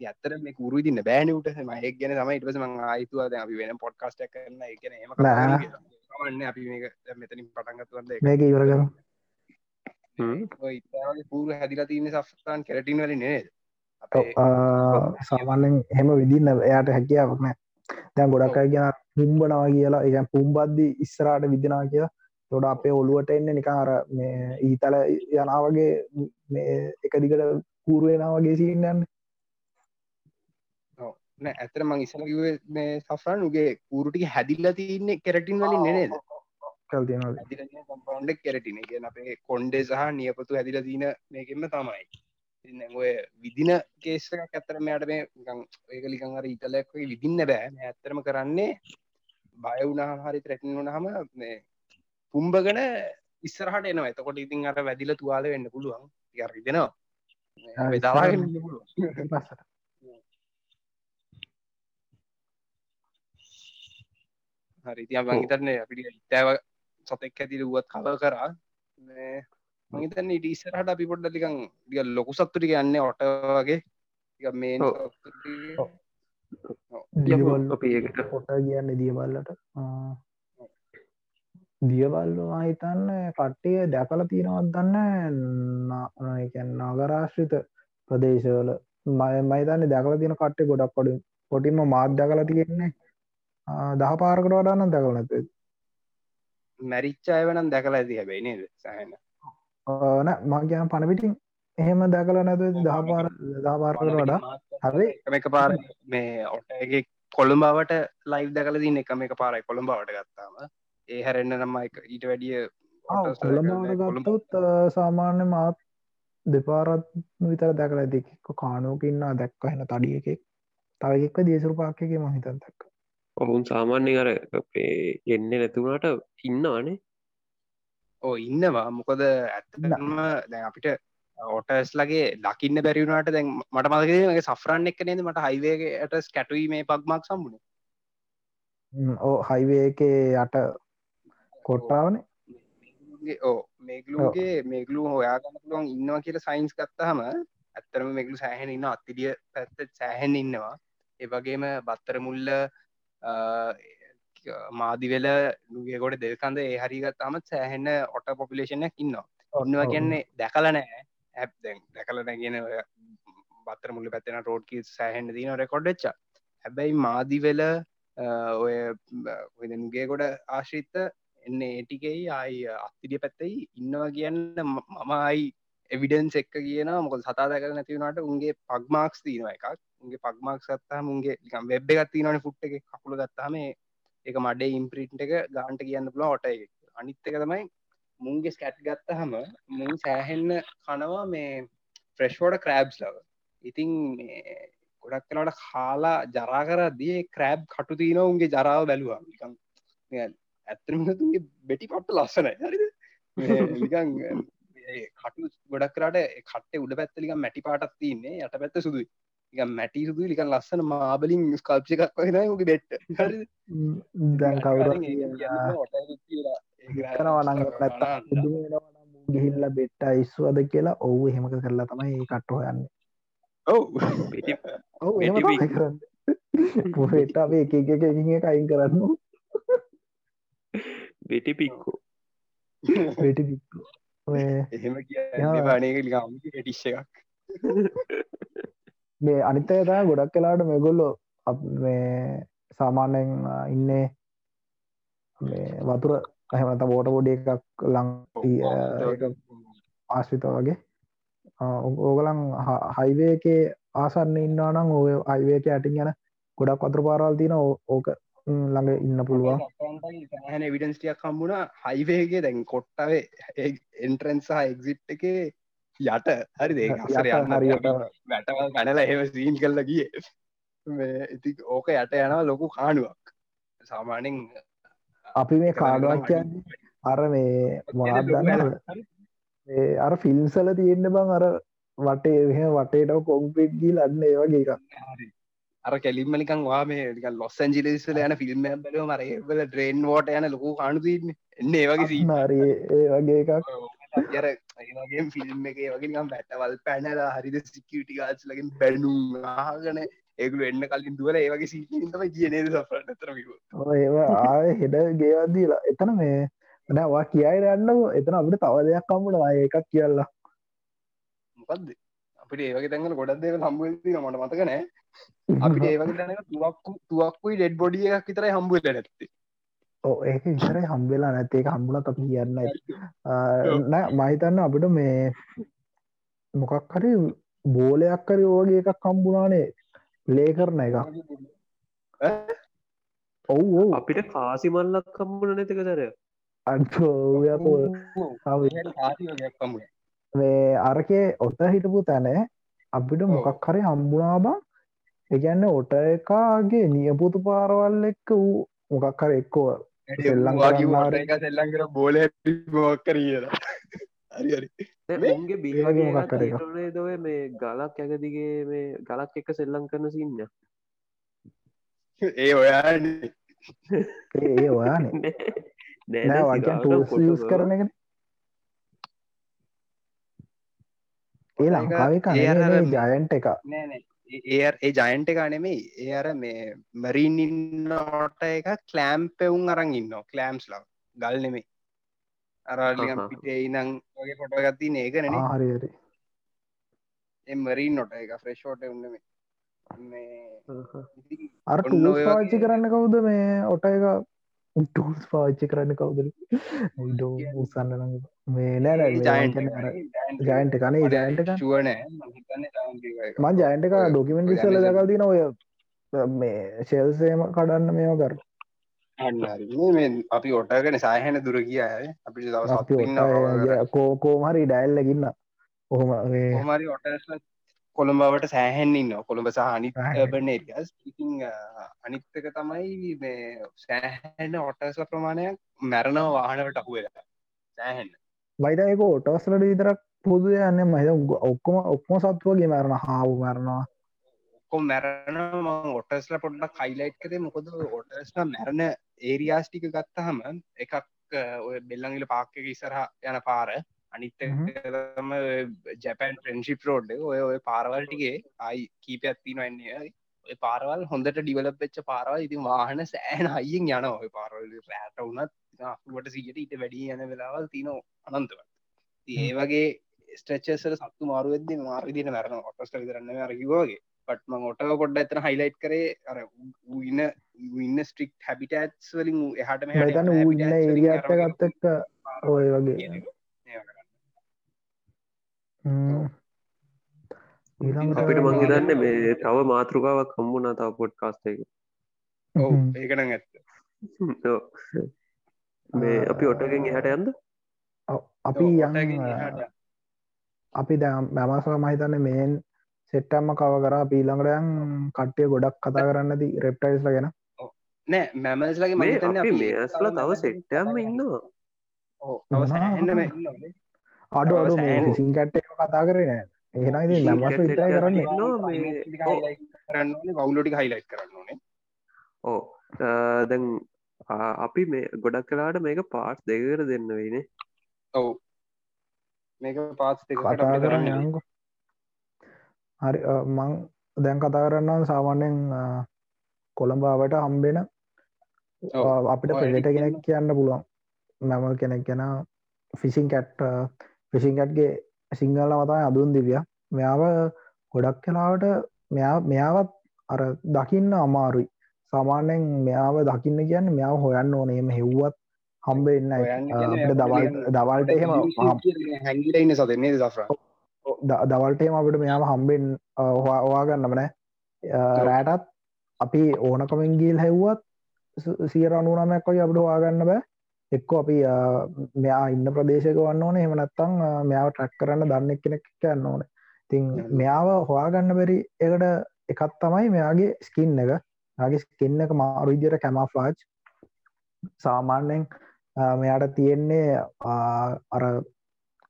ඇත්තර මේ කුරු දින්න බෑනට මහෙක් ගැන තමයි ඉටස මං ආයිතුවද අපි වෙන පොඩ්කාස්ට කරන්න. එකන එම නෑ. මන්න අපි මේක දැන් මෙතනින් පටන්ගත්තුවන්ද මේක ඉවර කර ඉතාවගේ පූර හැදිලා තියන්න සස්ථාන් කෙරටින් වලින් නේද? සාමාන්‍යෙන් හෙම විදින්න එයාට හැකියාවක් නෑ. දැන් ගොඩක් අය කියන පුම්බනවා කියලා. ඒ පුම්බද්දි ඉස්සරාට විදිනා කියලා තොට අපේ ඔළුවට එන්න නිකං අර මේ ඊතල යනාවගේ මේ එක දිගට කූරුවෙන වගේ සින්නන්න නෑ ඇතර මං ඉසල කිවේ මේ සෆරන් උගේ කූරුටි හැදිල්ල තියන්නේ කෙරටින් වලින් නේද? කල්තියන කම්පවන්ඩක් කෙරටින කිය අපේ කොන්්ඩේ සහ නියපතු හැදිල තින මේකෙම තමයි. දැන් ඔය විදින කේසක ඇත්තර මෙයට මේ ඒකලිකං අර ඉතලක් විදින්න බෑ. ඇත්තරම කරන්නේ බයවුනාහම හරි ත්‍රැටින් වුණහම මේ පුම්භගන ඉස්සරහට එනවා. එතකොට ඉතින් අර වැදිල තුවාල වෙන්න පුළුවන්. යරි දෙනවා ඉන්න පුළුවන්. හරි තිය මංහිතන්නේ අපිට ඉතෑව සතෙක් ඇතිර වුවත් කල කරා. මහිතන්න ඉට ඉස්සරහට අපි පොඩ්ඩ ලිකං ිය ලොකු සත්තුටික යන්න ඔට වගේ. ටිකක් මේ ඔව්. ඔව්. දියවල් අපි ඒකට කියන්න දියබල්ලට දියබල්ලු හිතන්න කට්ටිය දැකල තියෙනවත් දන්න නගරාශ්‍රිත ප්‍රදේශවල. මය මයිතන්න දැකල තියෙන කට්ටේ ගොඩක් කොඩින් පොටින්ම මාත් දැකල තියෙන්නේ. ආ, දහ පාරකට වඩන්න දැකල නැත මැරිච්චායවනම් දැකලා ඇති හැබැයි නේද? සහන. ඕන මං කියන පණපිටින් එහෙම දැකල නැත දහ පාර දහ පාරකට වඩා. හරි. එක පාර මේ ඔටගේ කොළඹාවට ලයිව් දැකල දින්න එකම එක පාරයි කොළඹාවට ගත්තාම ඒ හැරෙන්න්න නම්ම එක ඊට වැඩිය ගත්තොත් සාමාන්‍ය මාත් දෙපාරත් විතර දැකල දෙකෙක්ක කානෝකඉන්නා දැක්ක හෙන තඩිය එකෙක්. තවයෙක්ක දේශරු පාක්කගේ මහිතන් දැක්ක. ඔවුන් සාමාන්‍ය අර එන්න නැතුුණට ඉන්නවානේ. ඕ ඉන්නවා. මොකද ඇත්තම දැන් අපිට ඕටස් ලගේ දකින්න බැරිවුණට දැන් මට මදගේ සෆරන් එක් නේද? මට හයිවේගේට කැටුයි මේ පක්මක් සම්බුණ ඕ හයිවේ එක යට කොට්ටාවනේ. ඕ මේගලුගේ මේගලු හොයාගන්න පුළුවන් ඉන්නවා කියල සයින්ස් ගත්තහම ඇත්තරම මේගලු සෑහෙන ඉන්න අත්තිඩිය පැත්ත සෑහෙන් ඉන්නවා. ඒවගේම බත්තර මුල්ල මාදිවෙල නුගේකොට දෙල්කන්ද ඒ හරිගත් තමත් සෑහෙන්න ඔට පොපිලේෂනයක් ඉන්නවා. ඔන්නවා කියන්නේ දැකල නෑ ඇප් දැකල නැගෙන බත්තර මුල්ල පැත්තෙන රෝඩ්කි සෑහෙන්න්න දන රෙකොඩ්ච්ච හැබැයි මාදිවෙල ඔය නුගේ ගොඩ ආශ්‍රිත්ත එන්න ඒටිකෙයි අයි අත්තිඩිය පැත්තයි ඉන්නවා කියන්න මමයි එවිඩන්ස් එක්ක කියන මොක සතා දැකල නැතිවුණට උන්ගේ පක්මාක්ස් තියනවා එකක්. උගේ පක්මක් සත්තා මුන්ගේ වෙබ් එකත්ති නන ෆුට් එක කකුල ගත්තාම එක මඩේ ඉම්ප්‍රීට් එක ගාන්ට කියන්න පුළ ඔට එක අනිත් එක තමයි මුන්ගේ ස්කැට් ගත්තහම මුන් සෑහෙන්න කනවා මේ ෆ්‍රෙශ්වෝඩ ක්‍රෑබ්ස් ලව. ඉතින් ගොඩක් කනට කාලා ජරා කරදී ක්‍රෑබ් කටු තියන උන්ගේ ජරාව බැලවා ඇත්තරමතුන්ගේ බෙටි පට්ට ලස්සනයි. හරිද? නිකන් කටු ගොඩක් කරට කටේ උඩ පැත්තලික මැටි පාටත් තින්නේ යට පැත්ත සුදුයි. එක මැටි සුදු ලිකන් ලස්සන මාබලින් ස්කල්ප්ි එකක් වහෙන ගේ බෙට්ට. දැන් කවුර ගිහිල්ල බෙට්ට ඉස්වාද කියලා ඔවු හෙමක කරලා තමයි ඒ කට්ටෝ යන්න ඔව්. ඔවු කරන්න. පොහෙට අපේ එක එක එක එක අයින් කරන්න බෙටි පික්කෝ. වෙටි පික්කෝ. එහෙම කිය පානක ටිශ්ෂ එකක්. මේ අනිත්තය තෑ ගොඩක් කලාට මෙගොල්ලො මේ සාමාන්‍යයෙන් ඉන්නේ වතුර ඇහමත බෝට බොඩි එකක් ලං ආශ්‍රිත වගේ. ඕගලන් හයිවේකේ ආසන්න ඉන්නානම් ඔය අයිවේක ඇටින් යන ගොඩක් වතුර පාරල් තින ඕක ළඟ ඉන්න පුළුවන්. විඩන්ස්ටියක් කම්බුණ හයිවේගේ දැන් කොට්ටවේ එන්ට්‍රන්සා එක්සිට් එකේ යට. හරි දේ හරියට වැටවල් කනලා එහෙම සීන් කල්ල ගිය. ඉති ඕක යට යනවා ලොකු කාඩුවක් සාමානෙන් අපි මේ කාඩුවක් කියන්නේ අර මේ මොනදන්න අර ෆිල්ම්සල තියෙන්න්න බං අර වටේ එහ වටේට කොම්පිට් ගී ලන්න ඒ වගේ එකක් අර කෙලින්මනිකන් වා මේ ලොස් ඇන්ජිලිස්ල යන ෆිල්ම් බල මරේබල ඩ්‍රේන් වෝට යන ලොකු කාණුතින්න එන්න ඒ වගේ සී ඒ වගේ එකක්. අර ඒගේ ෆිල්ම් එක වගේ බැටවල් පැනලා හරිද සිකියටි ගාස් ලගින් බැඩුම් ආගන ඒගලු එන්න කලින් දුවල ඒවගේ සිීතම කියනේද සපට තරමික ඒවා ආය හෙඩ ගේවදීලා එතන මේ නවා කියයි රන්න එතන අපට තව දෙයක් කම්මුණ ආය එකක් කියල්ලා මොකක්ද අපිට ඒවගේ තැඟල ගොඩක් දේව සම්බුති මට මතක නෑ අපිට ඒවගේ තැන තුවක්කු තුවක්කුයි ඩෙඩ් බොඩිය එකක් විතරයි හම්බුව නැත්තේ. ඕ ඒක විතරයි හම්බෙලා නැති එක හම්බුලත් අපි කියන්න නෑ මහිතන්න අපිට මේ මොකක් හරි බෝලයක් කරි ඕගේ එකක් කම්බුණානේ ලේ කරන එක ඔව් ඔව්. අපිට කාසි මල්ලක් කම්බුණ නැතික දර අන්තෝයකෝ මේ අරකේ ඔත හිටපු තැන අපිට මොකක් හරි හම්බුණා බං එකන්න ඔට එකාගේ නියපුතු පාරවල් එක්ක වූ මොකක් හර එක්කෝ සෙල්ලන් කර බෝල මොක් කරීර හරි හරි උන්ගේ වගේ මොකක් කර එක. බිහගේ දව මේ ගලක් ඇගදිගේ මේ ගලක් එක සෙල්ලං කරන සින්න ඒ ඔයා ඒ ඔයානේ. නෑ වගේ කරන එක ඒ ලංකාවේ කන ජයන්ට එක ඒ ඒ ජයන්ට එක නෙමේ ඒ අර මේ මරීන් ඉන්නට එක කලෑම් පෙවුන් අරන් ඉන්න කලෑම්ස් ලා. ගල් නෙමේ අරලිගම්. පිටේ ඉනං වගේ පොටගත්ති ඒක නෙන හරි හරි. එමරීන් නොට එක ෆ්‍රෙෂෝට උන්නම අර ටූස් පාච්චි කරන්න කවුද මේ ඔට එක ටස් පාච්චි කරන්න කවුදර ඩෝ උසන්න මේ නෑ ජයන්ට කනේ ජයන්ට ශුවනෑ මන් ජයන්ට එක ඩොකිමෙන්ට සල දකල් තින ඔය මේ ශෙල්සේම කඩන්න මේෝ කර අපි ඔටගෙන සායහැන දුර කිය අපි දව කෝකෝමරි ඩැල්ලගන්න ඔහොම හොමරි ඔට කොළඹවට සෑහෙන් ඉන්න කොළඹ සහ අනිත් බන ඒරියස් ඉතිං අනිත්තක තමයි මේ සෑහෙන්න ඔටස ප්‍රමාණයක් මැරණව වාහනවට අහුවෙලා සෑහෙන්න. බයිතයක ඔටස්ලට විතරක් පොදු යන්න මහිත ඔක්කොම ඔක්කොම සත්වගේ මැරණ හාව මැරණවා ඔක්කොම මැරණ ඔටස්ල පොඩ්ඩක් කයිලයිට් කරේ. මොකද ඔටස්ල මැරණ ඒරියාස් ටික ගත්තහම එකක් ඔය බෙල්ලංගිල පාක්ක ඉසරහ යන පාර අනිත්තම ජැපන් ප්‍රෙන්ශිප් රෝඩ් ඔය ඔය පාරවල්ටිගේ අයි කීපයක් තිනවන්නේ ඔය පාරවල් හොඳට ඩිවලප් වෙච්ච පාරවල් ඉතින් වාහන සෑන අයියෙන් යන ඔය පාරවල් රෑට වනත් ට සිට ඊට වැඩි යන වෙලාවල් තින අනන්තව ඒ වගේ ස්ට්‍රච්චසර සත්තු මාරුවෙද මාර්විදින මරන ඔටස්ට විතරන්න රකිවගේ පටම ඔට කොඩ්ඩ එතන හයිලයිට් කරේ අර ඉන්න ඉන්න ස්ට්‍රික් හැබිටත්ස් වලින් එහට මෙතන ඌන්න ඒරියත්ත ගත්තක්ක ඔය වගේ අපිට මංහිතන්න මේ තව මාතෘකාවක් කම්බුණ තාව පොඩ් කාස්ටේක ඔව ඒකන ඇත්ත. මේ අපි ඔටගෙන් එහට යන්ද අපි යන්න. අපි දැ මැමසව මහිතන්න මේන් සෙට්ටම්ම කව කර. පීළඟටයන් කට්ටිය ගොඩක් කතා කරන්නති රෙප්ටයිස්ල ගැන. නෑ මැමස්ලගේ මහිතන්න මේස්ල තව සෙට්ටම්ම ඉන්නවා අඩු අඩු මේ සිංකට් එක කතා කරන එහෙන නමස් විතරයි කරන්නේ. කරන්න වුලටි හයිලයි් කරන්න ඕනේ ඕ දැන් අපි මේ ගොඩක් කලාට මේක පාට් දෙකර දෙන්න වෙයිනේ. ඔවු. මේක පාස් කතා කරන්න. හරි මං දැන් කතා කරන්න සාමාන්‍යෙන් කොළඹාවට හම්බෙන අපිට පෙලට කෙනෙක් කියන්න පුළුවන්. මැමල් කෙනෙක් ගැන ෆිසින් කැට් ෆිසිංකට්ගේ සිංහල මතයි අදුන් දිවිය. මෙයාව ගොඩක් කලාවට මෙයා මෙයාවත් අර දකින්න අමාරුයි. සාමාන්‍යෙන් මෙයාව දකින්න කියන්න මෙයාව හොයන්න ඕනේම හෙව්වත් හම්බෙන්න අපට දවල් දවල්ට එහෙම හැගිලඉන්න සදන්නේ දෆර දවල්ටේම අපට මෙයාම හම්බෙන් හවාගන්නම නෑ රෑටත් අපි ඕනකමෙන් ගිල් හැව්වත් සියර අනුනමයක් වගේ අපට වාගන්න බෑ එක්ක අපි මෙයා ඉන්න ප්‍රදේශක වන්න ඕන. එමනත්තං මෙයාව ට්‍රක් කරන්න දන්න කෙනෙක් කියන්න ඕන. තින් මෙයාව හොයාගන්න බැරි එකට එකත් තමයි මෙයාගේ ස්කින් එක. ගේ ස්කින්න එක මාරු විදියට කැමෆ්ලාජ් සාමාන්‍යෙන් මෙයාට තියෙන්නේ අර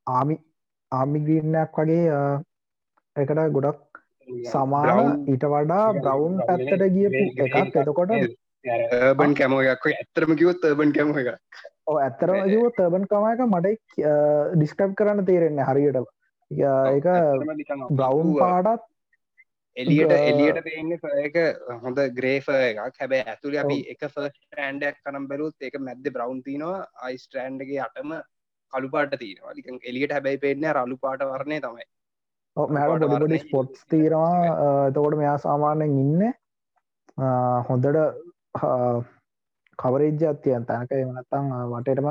ආමි ආමිග්‍රීනයක් වගේ එකට ගොඩක් සමාන ඊට වඩා බ්‍රවුන් පැත්තට ගියපු එකක්. එතකොට බන් කැමෝයක් ඇත්තරම කිවොත් බන් කැම එක ඕ ඇත්තරම කිව තර්බන් කමයක මට ඩිස්කප් කරන්න තේරෙන්නේ හරියට එක බ්‍රවුන් පාඩත් එලියට එලියට පේන්න එක හොඳ ග්‍රේෆ එකක්. හැබැයි ඇතුළ අපි එක ෆස්ටෑන්ඩක් කනම් බැලුත් එක මැද්ද බ්‍රවන්් තිනවා අයිස්ටෑන්ඩගේ අටම කළු පාට තියෙනවා. එලියට හැබැයි පෙන්න්න රලු පාට වරණය තමයි. මෑට පොඩිපොඩි ස්පොට්ස් තීරවා එතකොට මෙයා සාමාන්‍යෙන් ඉන්න හොඳට කවරේජ්ජ අත්තියන් තැනක එමනත්තං වටටම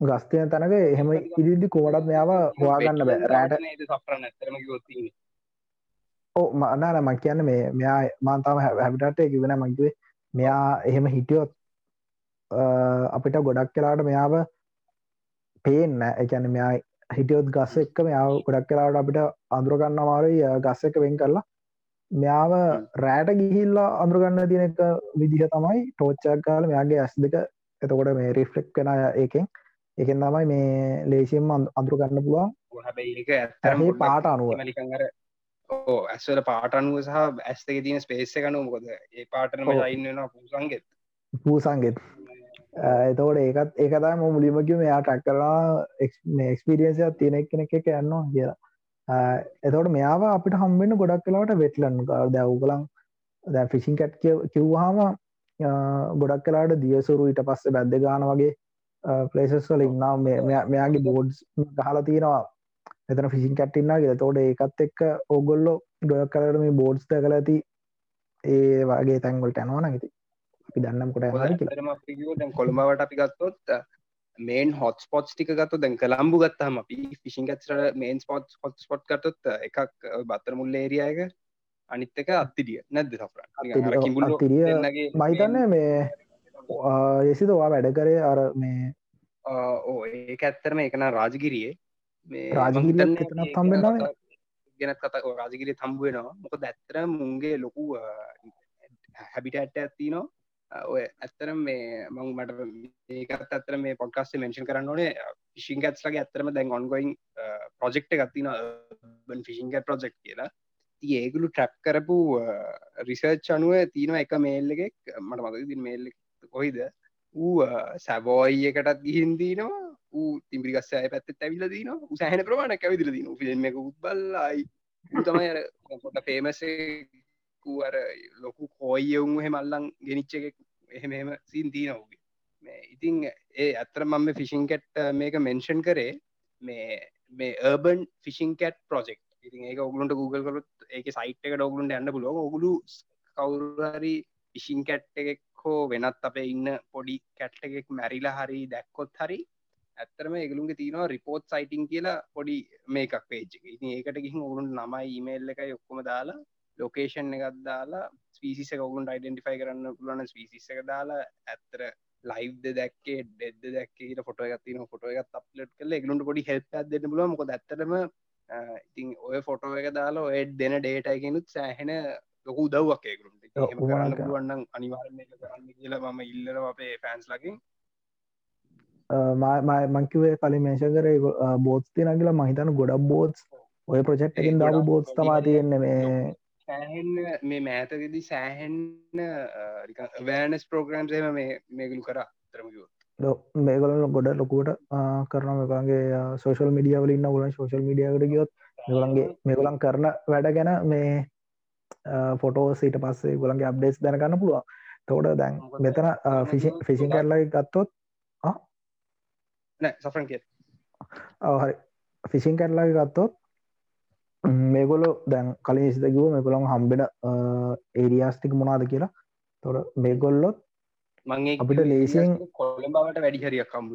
ගස්තය තැනක එහෙම ඉදිදි කෝඩත් මෙයාව හවාගන්න බෑ. රෑට ඕ මනාන මං කියන්න මේ මෙයා මාන්තාව හැබිටට කිවෙන මංකිවේ මෙයා එහෙම හිටියොත් අපිට ගොඩක් කලාට මෙයාව පේන්න එකැන මෙයා හිටියොත් ගස්ස එක්ක මෙයාව ගොඩක් කලාට අපිට අඳුරගන්න අමාරුයි ගස්ස එක වෙන් කරලා මෙයාව රෑට ගිහිල්ලා අඳුරගන්න තියෙන එක විදිහ තමයි ටෝච්චක් කාල මෙයාගේ ඇස් දෙක එතකොට මේ රිෆ්ලෙක්් කෙන ඒකෙන්. එකෙන් තමයි මේ ලේසිම් අඳුරගන්න පුළුවන්. පාට අනුව. ඕ ඇස්වල පාටනුව සහ ඇස් දෙක තියෙන ස්පේස්ස කනු මොකද? ඒ පාටනම ලයින්නවා පූසන්ගෙත් පූසන්ගෙත් එතකොට ඒකත් ඒකතයි ම මුලිමකිව මෙයා ටක් කරලා එක්ස්පිරියන්සයක් තියෙනෙක් කෙනෙක් එක යන්නවා කියලා එතවට මෙයාව අපිට හම්බෙන්න්න ගොඩක් කලාට වෙටලන්න දැව්ගලන් දැ ෆිසින් කැට් කිව්වාම ගොඩක් කලාට දියසුරු ඊට පස්සේ බැද්ද ගාන වගේ පලේසස් වල ඉන්නා මෙයාගේ බෝඩ්ස් ගහලා තියෙනවා. එතන ෆිසින් කැට්ටින්නාගේ තෝට ඒකත් එක්ක ඔගොල්ලො ගොඩක් කලට මේ බෝඩ්ස්ත කල ඇති ඒ වගේ තැන්ගොල්ට ඇනවන ඇති අපි දන්නම් කොට හරි කියලා. දැන් කොළඹවට අපි ගත්තොත් මේන් හොත් ස්පොට්ස් ටික ගත්ත දැන් කළම්බු ගත්තහම අපි ෆිසින් ගත්ර මේන් ස්පොට් හොත් ස්පොට් ගතොත් එකක් බත්තර මුල්ල ඒරියයක අනිත් එක අත්තිඩිය. නැද්ද අත්තිරිය මහිතන්න මේ යසිදවා වැඩ කරේ අර මේ ඕ ඒ ඇත්තරම එකන රාජගිරියේ. මේ රාජගිරිය එතනත් තම්බෙන ගැනත් කතා රාජගිරිය තම්බුවෙනවා මොක දැත්තර මුන්ගේ ලොකු හැබිට ඇත්ති නවා ඔය ඇත්තරම් මේ මං මට ඒකත් ඇත්තර මේ පොඩ්කාස්ට මෙන්ෂන් කරන්න ඕනේ. ෆිසිං ඇත්ලගේ ඇත්තරම දැන් ඔන්ගොයින් ප්‍රජෙක්් ගත්තින බන් ෆිසිංග ප්‍රජෙක්් කියලා. ඒගුලු ට්‍රැප් කරපු රිසර්ච් අනුව තියෙන එක මේල් එකෙක් මට මතක ති මේල් කොයිද ඌ සැබෝයි එකටත් ගිහින් දීනවා. ඌ තිම්පිගස්ස අය පැත්ත ඇවිල දන සහන ප්‍රමාණ ඇවිදිල දින ෆිල්ම් එක උත්බල්ලයි තමයි පොට පේමසේ අර ලොකු කෝයි එවුන් හෙමල්ලං ගෙනනිච්ච එක එහෙම එහෙම සින් තියනවගේ ඉතින් ඒ අත්තර මම ෆිසිං කැට් මේක මෙන්ෂන් කරේ මේ මේ ඒබන් ෆිසිං කැට් ප්‍රොජෙක්් ඉතින් ඒක ඔගුලන්ට Google කරුත් ඒක සයිට් එක ඩොගලුන්ට යන්න පුලො ඔගුලු කවුරහරි ඉසින් කැට් එකෙක් හෝ වෙනත් අපේ ඉන්න පොඩි කැට් එකෙක් මැරිලා හරි දැක්කොත් හරි ඇත්තරම ඒගලුන්ගේ තියනවා රිපෝට් සයිටිං කියලා පොඩි මේකක් පේජ් එක. ඉතින් ඒකට ගිහින් ඔගුලුන් නමයි ඊමේල් එකයි ඔක්කොම දාලා ලොකේෂන් එකත් දාලා ස්පිසිස කවුන්ට අයිඩෙන්ටිෆයි කරන්න පුලන ස්පිසිස එක දාලා ඇත්තර ලයිව්ද දැක්කේ ඩෙද දැක්කේ ෆොට එකත්තින ෆොට එකත් අප්ලට් කල එකලුන්ට පොඩි හෙල්ප දෙන්න පුල මොක ඇත්තරම ඉතින් ඔය ෆොටෝ එක දාලා ඔය දෙන ඩේටයිගෙනුත් සෑහෙන ලොකු දව්වක් ඒකරුන්ට කරන්න පුළුවන්න්න අනිවාරණය කරන්න කියලා මම ඉල්ලර අපේ ෆෑන්ස් ලකින් මංකිවේ කලින් මේෂ කර බෝත්ති නගලා මහිතන ගොඩක් බෝත්ස් ඔය ප්‍රජෙක්්කින් දාපු බෝත්ස් තමා තියෙන්නේ මේ සෑහෙන් මේ මෑතකදී සෑහෙන් වෑනස් ප්‍රෝග්‍රම්ස් එම මේ මේගලු කර. තරමකිව මේගලන ගොඩ ලොකුවට කරන මේකන්ගේ සෝශල් මිඩිය වලින්න ගලන් සෝශල් මිඩියකට ගියොත් ගලන්ගේ මේගලන් කරන වැඩ ගැන මේ ෆොටෝ සිට පස්සේ ගොලන්ගේ අප්ඩේස් දැනගන්න පුළුවන්. තෝට දැන් මෙතන ෆිසින් කරලයි ගත්තොත් සෆරන් හරි. ෆිසින් කැරලාගේ ගත්තොත් මේගොලො දැන් කලින් සිතකිව මේකොළොන් හම්බෙන ඒරියස්තික මොනාද කියලා. තොට මේගොල්ලොත් මගේ අපිට ලේසින් කොළඹාවට වැඩිහරියක් කම්බ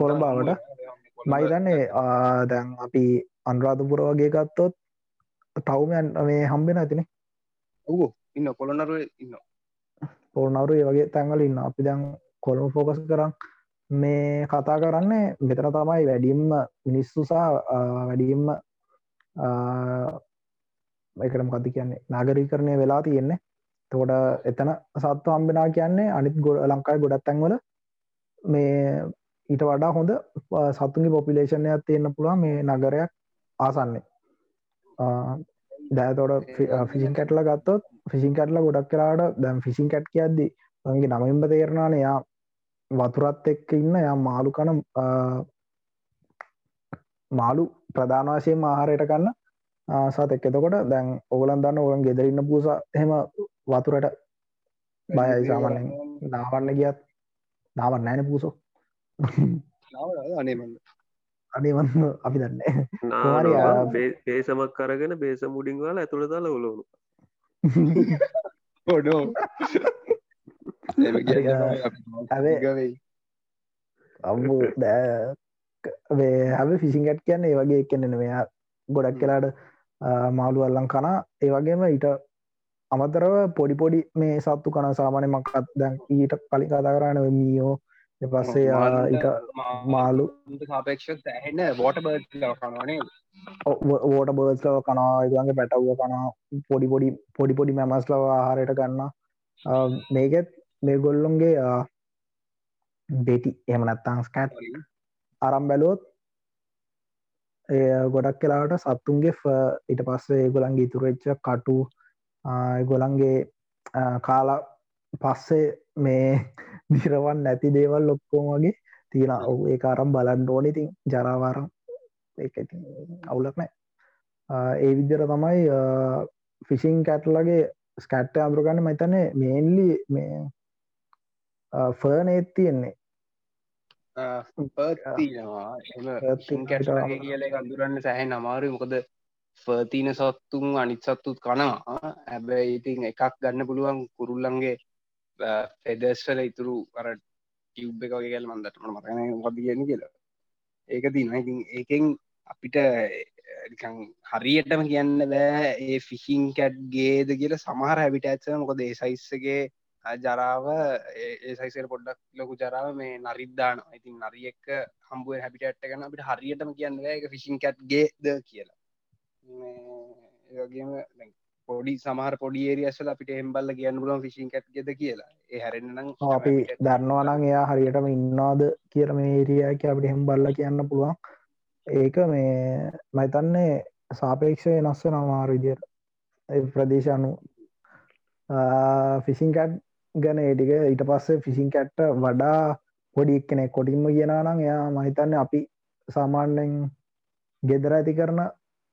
කොළඹාවට. මයිතන්නේ දැන් අපි අන්රාධපුර වගේ ගත්තොත් තවමයන් මේ හම්බෙන ඇතිනේ. ඔහු ඉන්න කොළොන්නරුව ඉන්න පොල්නවරු වගේ තැන්වල ඉන්න. අපි දැන් කොළම ෆෝකස් කරන්න මේ කතා කරන්නේ මෙතන තමයි වැඩියම්ම මිනිස්සුසා වැඩියම්ම එකටම කති කියන්නේ? නාගරීකරණය වෙලා තියෙන්නේ. තෝට එතන සත්ව අම්බෙනා කියන්නේ අනිත් ගොඩ ලංකායි ගොඩත් තැන්වල මේ ඊට වඩා හොඳ සත්තුන්ගේ පොපිලේෂණයක් තියෙන්න්න පුළුවන් මේ නගරයක් ආසන්නේ. දෑතොට ෆිසින් කැටල ගත්තොත් ෆිසින් කැටල ගොඩක් කරාට දැම් ෆිසින් කැට් කියද්දි ගේ නමින්බ තේරණාන යා වතුරත් එක්ක ඉන්න යා මාළු කන මාළු ප්‍රධාන වශයෙන් ආහාරයට ගන්න සත් එක් එතකොට දැන් ඔගලන් දන්න ඔගන් ගෙදරන්න පූස එහෙම වතුරට බයයි සාමනෙන් නාවන්න ගියත් නාවන්න ෑන පූසෝ අනේවන්න අපි දන්න බේසමක් කරගෙන බේස මුඩින් වල ඇතුළ දාල ඔලුණු හොඩෝ ඇවේ අම්බු දෑ හැම ෆිසිංගට් කියන්න ඒ වගේ එකෙන්නෙන මෙයා ගොඩක් කලාට මාළු අල්ලං කනා ඒ වගේම ඊට අමතරව පොඩි පොඩි මේ සත්තු කන සාමානය මක්කත් දැන් ඊට කලින් කතා කරන්න මීයෝ. පස්සේ ඊට මාලු සාපේක්ෂ ඇහෙන්න වෝට බ කනවානේ වෝට බර්ස්ලව කනා එකගේ පැටව්ව කනා පොඩි පොඩි පොඩි පොඩි මැමස්ලව ආහාරයට ගන්න මේකෙත් මේ ගොල්ලොන්ගේ බෙටි. එමනත්තං ස්කට් අරම් බැලුවොත් ගොඩක් කලාට සත්තුන්ගේ ඉට පස්සේ ගොලන්ගේ ඉතුරච්ච කටු ගොලන්ගේ කාලා පස්සේ මේ දිරවන් නැති දේවල් ලොක්කෝම වගේ තියෙන ඔහු ඒ අරම් බලන්න ඕනිතින් ජරාවාරම් අවුලක් නෑ. ඒ විද්‍යර තමයි ෆිසිං කැට්ලගේ ස්කට්ට අඳුරගන්න. මතනේ මේන්ලි මේ ෆර්නේත් තියෙන්නේ. පතිනවා එම කියල අඳුරන්න සැහැ නමාරු මොකද ෆර්තින සත්තුන් අනිත් සත්තුත් කනවා. ඇබැයි ඉතින් එකක් ගන්න පුළුවන් කුරුල්ලන්ගේ පෙදස්වල ඉතුරු අර ටියුබ් එක වගේ ගැල් මන්දට මට මතන වද කියන්න කියලා. ඒක තින ඉතින් ඒකෙන් අපිට නිකං හරියටම කියන්න බෑ ඒ ෆිසිං කැට් ගේද කියල සමහර හැබිට ඇත්ස මොකද ඒ සයිස්සගේ ජරාව ඒ සයිසර පොඩ්ඩක් ලොකු ජරාව මේ නරිද්දාන ඉතින් නරිය එක්ක හම්බුව හැබිට ගන්න අපිට හරියටම කියන්න එක ෆිසිං කැට් ගේද කියලා. ඒගේම පොඩි සමහර පොඩි ඒරියසල අපිට එම්බල්ල කියන්න පුලන් ෆිසිං කැට් ගෙද කියලා. ඒ හැරෙන්න්නම් අපි දන්නවනං එයා හරියටම ඉන්නාද කියල මේ ඒරියක අපිට හෙම්බල්ල කියන්න පුළුවන්. ඒක මේ මයිතන්නේ සාපේක්ෂය නස්ව නමාර විදියට. ප්‍රදේශ අනු ෆිසිං කැට් ගැන ඒටික ඊට පස්සේ ෆිසිං කැට්ට වඩා පොඩි එක්කනෙ කොටින්ම ගෙනනම් එයා මහිතන්න අපි සාමාන්‍යෙන් ගෙදර ඇති කරන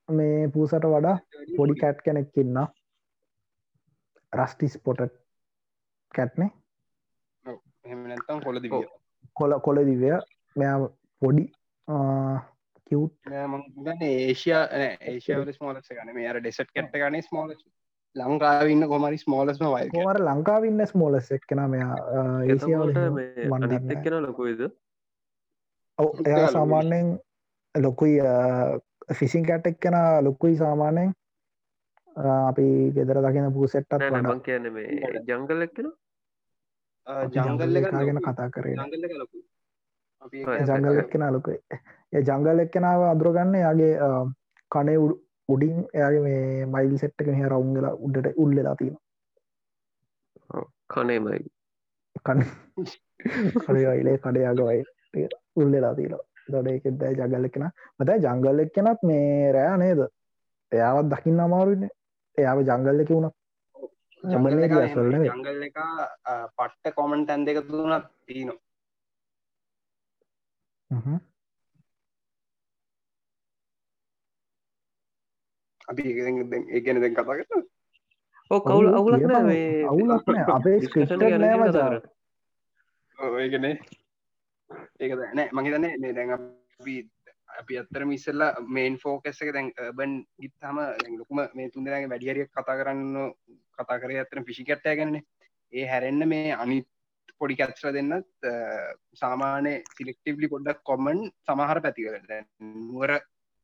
මේ පූසට වඩා පොඩි කැට් කෙනෙක් ඉන්න. රස්ටිස් පොට කැට්නේ කොල කොල කොල දිවය. මෙයා පොඩි කිව් ඒෂයා ඒෂයාවල ස්මෝලස ගන මේ අර ඩෙසට් කැට්ට ගන ස්මෝල ලංකාවන්න කොමරි ස්මෝලස්ම වයි කොමර ලංකාවන්න ස්මෝලස් එක්කෙන මෙයා එක්කෙන ලොකුයිද ඔව එයා සාමාන්‍යයෙන් ලොකුයි ෆිසින් කැට් එක්කෙන ලොකුයි සාමානයෙන් අපි ගෙදර දකින පූසෙට්ටත් නබං කියන මේ ජංගල් එක්කෙන? ජංගල්ල ගැන කතා කරේ. ජංගල් එක්කෙන ලොකයි. ඒ ජංගල් එක්කෙනාව අදුරගන්න යාගේ කනේ උඩින් එයාගේ මේ මයිල් සෙට්ක මෙහ රවුන්ගලා උඩට උල්ලලා තියෙන කනේමයි කන කඩයිලේ කඩයාගවයි උල්ලලා තිීලා දොඩ එකෙදයි ජගල් එක්කෙන මත ජංගල් එක්කෙනත් මේ රෑ නේද? එයාවත් දකින්න අමාරුන්න එයාව ජංගල් එක වුණත්. ජංගල් එක පට්ට කොමන් තැන් දෙක තුනත් තියනවා අපි ඒගැන දැන් කතා කරන ඕ කවුල් අවුලක් අවුලක් අපේ ඒගන ඒක නෑ. මගේ දන්නේ මේ දැන් අපි අපි අත්තර මිස්සල්ලා මේන් ෆෝකස් එක දැන් බන් ගිත්තහම ලොකුම මේ තුන්දරගේ වැඩියරිය කතා කරන්න කතා කර අත්තර පිෂි කට්ටය ගැන්නේ ඒ හැරෙන්න්න මේ අනිත් පොඩි කැත්ර දෙන්නත් සාමානය සිලෙක්ටිව්ලි පොඩ්ඩක් කොමන් සමහර පැතිකට නුවර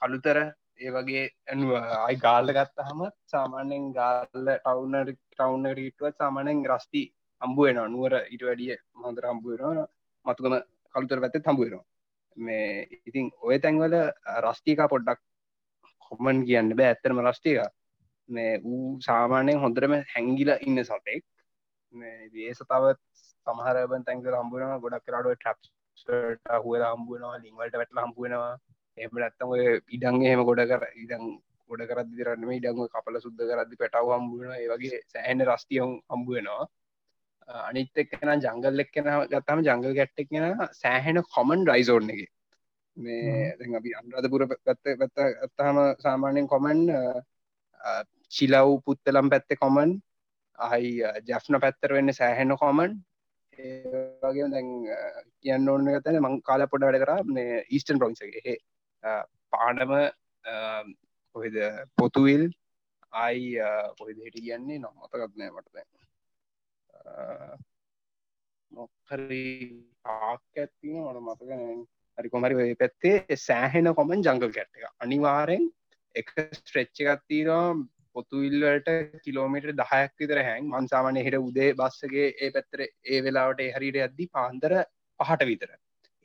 අලුතර ඒ වගේ ඇනුව අයි ගාල්ල ගත්තහම සාමාන්‍යෙන් ගාල්ල ටවුනර් ටවුන රීටුවත් සාමානෙන් රස්ටි අම්බුවෙන නුවර ඉට වැඩිය හොඳර අම්බුවෙන මතුකම කළුතර පැත්ත තම්බුවෙනවා මේ ඉතින් ඔය තැන්වල රස්ටිකා පොඩ්ඩක් කොමන් කියන්න බෑ. ඇත්තරම රස්ටික මේ ඌ සාමානයෙන් හොඳරම හැංගිල ඉන්න සතෙක්. ඒ සතාවත් සමහරබන් තැන්කර හම්බුවන ගොඩක් කරඩුව ට්‍රප්ට හුව හම්බුවනවා ලිංවලට වැටල හම්බුවෙනවා එම නැත්තම ඉඩන් එහෙම ගොඩ කර ඉඩන් ගොඩ කරද දිරන්නම ඉඩංග කපල සුද්ද කරදදි පැටව හම්බුවන ඒවගේ සෑහන රස්තියම් හම්බුවෙනවා අනිත් එක්කෙන ජංගල් එක්කෙන ගත්තම ජංගල් ගැට්ටක් කියෙන සෑහෙන කොමන් රයිසෝර්න එක. මේ අපි අන්රාධපුර පැත්ත පැත්ත ඇත්තහම සාමාන්‍යයෙන් කොමන් චිලව් පුත්තලම් පැත්තෙ කොමන් අහයි ජැෆ්න පැත්තර වෙන්න සෑහෙන කොමන් ඒගේ දැන් කියන්න ඕන තැන මං කාල පොඩ වැඩ කර මේ ඊස්ටන් ප්‍රොන්සගේ පාඩම කොහෙද පොතුවිල් අයි කොහෙද හිට කියන්නේ නොමතකත්නෑ මටද මොක්හරි පාක් ඇත්තින මට මතකන හරි කොමරි පැත්තේ සෑහෙන කොමන් ජංගල් කැට් එක අනිවාරෙන් එක ස්ට්‍රෙච්ච එකත්තිනවා පොතුවිල්ලට කිලෝමිට දහයක් විතර හැන් මන්සාමනය හිට උදේ බස්සගේ ඒ පැත්තර ඒ වෙලාවට හරිට ඇද්දි පාන්දර පහට විතර.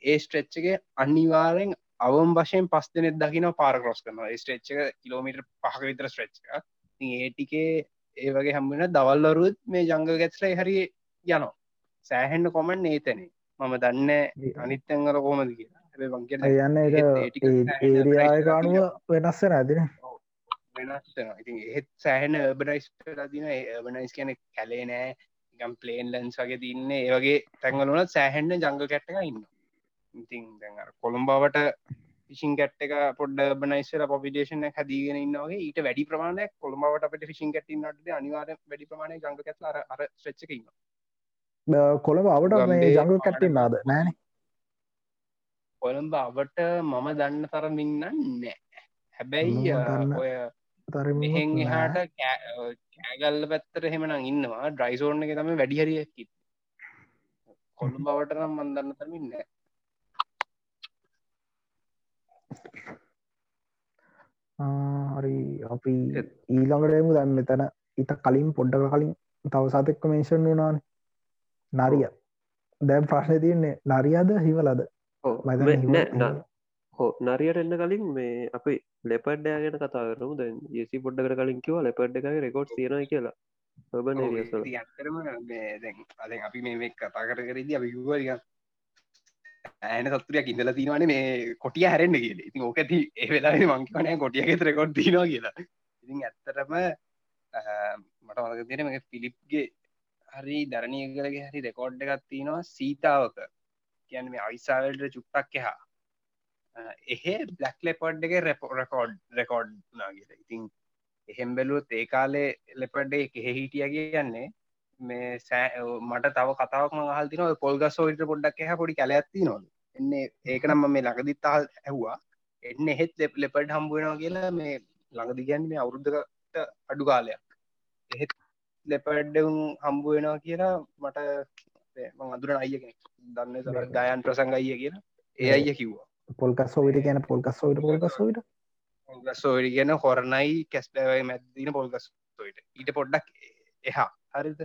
ඒ ස්ට්‍රෙච්චගේ අනිවාරෙන් අවම් වශයෙන් පස් දෙනෙත් දකින පාර කොස් කරන ස්ට්‍රේච්ච කිලෝමිට පහක විතර ස්ට්‍රච්ච ඒටිකේ ඒ වගේ හම්බෙන දවල්ලරුත් මේ ජංග ගැත්ස්ලයි හරි යනවා. සෑහෙන්න්න කොමන් ඒතනේ මම දන්න අනිත්තැංගල කෝමද කියලා. යන්න ඒරියායකානුව වෙනස්ස නැතින වෙනස් ඉතින් ඒත් සෑහන බනයිස් ලදින බනයිස් කියන කැලේ නෑ. ගම් පලේන් ලන්ස් වගේ තින්නේ. ඒවගේ තැංගලුනත් සෑහෙන්න්න ජංග කැට්ටක ඉන්න ඉතින් දැන් කොළම්බාවට ෆිසින් කට් එක පොඩ්ඩ බනයිස්සල පොපිඩේෂන හැදීගෙන ඉන්නවගේ ඊට වැඩි ප්‍රමාණයක් කොළඹවට අපට ෆිසින් කටින්නට අනිවාර වැඩි ප්‍රමාණය ජංග කැත්ලාර අර ශ්‍රච්චකඉන්න කොළඹ අවට ජංග කැට්ටින් නාද නෑන කොළඹ අවට මම දන්න තරමින්න නෑ. හැබැයි ඔය තරහෙන් එහාට කෑගල්ල පැත්තර හෙමන ඉන්නවා. ඩ්‍රයිසෝර්න එක තම වැඩිහරිය කොළු බවට නම් මන්දන්න තරමින්න හරි. අපි ඊළඟටයමු දැන් මෙතැන ඉත කලින් පොඩ්ඩක කලින් තව සතෙක්ක මේෂන් වුණාන. නරිය. දැම් ප්‍රශ්න තියන්නේ නරියද හිවලද? හෝ නරියට එන්න කලින් මේ අපි ලෙපඩ්ඩෑගෙන කතා කරනු දැන් ඒසි පොඩ්ඩකට කලින් කිව ලෙපඩ් එක රෙකෝඩ් තියෙන කියලා. ඔබ ඇතරම අද අපි මේ කතා කර කරදි අපි යුවරිය ඇන සත්තුරයක් ඉඳල තිනවන මේ කොටිය හැරෙන්න්න කියල. ඉතින් ඕක ඇති ඒ වෙලා මංකනය කොටියගෙත රෙකොඩ් තිනවා කියලා. ඉතින් ඇත්තරම මට මතක තියෙන මේ ෆිලිප්ගේ හරි දරණය කලගේ හරි රෙකෝඩ් එකත් තියෙනවා සීතාවක. කියන්න මේ අයිසාවල්ට චුට්ටක් එහා. එහෙ බ්ලක් ලෙපොඩ් එක රෙපෝ රකෝඩ් රෙකෝඩ් නාගල ඉතින් එහෙම් බැලුවත් ඒ කාලේ ලෙපඩ් එක එහෙ හිටිය කියන්නේ මේ සෑ මට තව කතාවක් හල් තින පොල්ගස්සෝට පොඩ්ඩක් එහ පොඩි කැලඇත්ති නොද එන්නේ ඒකනම්ම මේ ලඟදිත්තාල් ඇහවා. එන්න එහෙත් ලෙප් ලෙපඩ් හම්බුවෙනවා කියලා මේ ළඟදිගැන් මේ අවුරුද්ධකට අඩු කාලයක්. එහෙත් ලෙපඩ්ඩවුන් හම්බුවෙනවා කියලා මට අදුර අය දන්න ගයන් ප්‍රසංග අයිය කියලා. ඒ අයිය කිව්වා. පොල්කස්සෝවිට කියන පොල්කස්සෝවිට පොල්කස්සෝවිට පොල්ගස්සෝවිට කියන හොරණයි කැස්ලවයි මැදදින පොල්ගස්සෝට ඊට පොඩ්ඩක් එහා. හරිද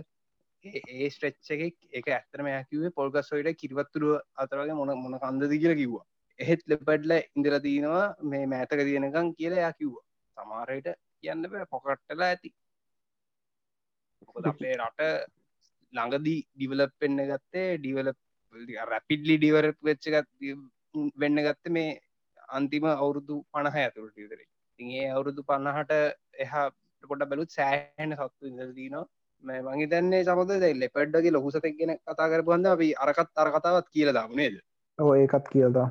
ඒ ස්ට්‍රෙච්ච එක එක ඇත්තරම ඇකිවේ පොල්ගස්සොයිට කිරිවත්තුරුව අතරගේ මොන මොන කන්දද කියලා කිව්වා. එහෙත් ලෙපඩ්ල ඉඳල තියෙනවා මේ මෑතක තියෙනකම් කියලා යා කිව්වා. සමාරයට කියන්න බෑ පොකට්ටලා ඇති. අපේ රට ළඟදී ඩිවලප් පෙන්න්න ගත්තේ ඩිවල රැපිඩ්ලි ඩිවර වෙච්චගත් වෙන්න ගත්ත මේ අන්තිම අවුරුදු පණහ ඇතුරට විතරේ තිඒ අවුරුදු පන්නහට එහා පොඩ බැලුත් සෑහන සත්තු ඉදදීනවා මේ මගේ දැන්නේ සමද ලෙපඩ්ඩගේ ලොකුසතක් ගෙන කතා කරපුන්ද අපි අරකත් අර කතාවත් කියල දාමනේද ඕ ඒකත් කියදා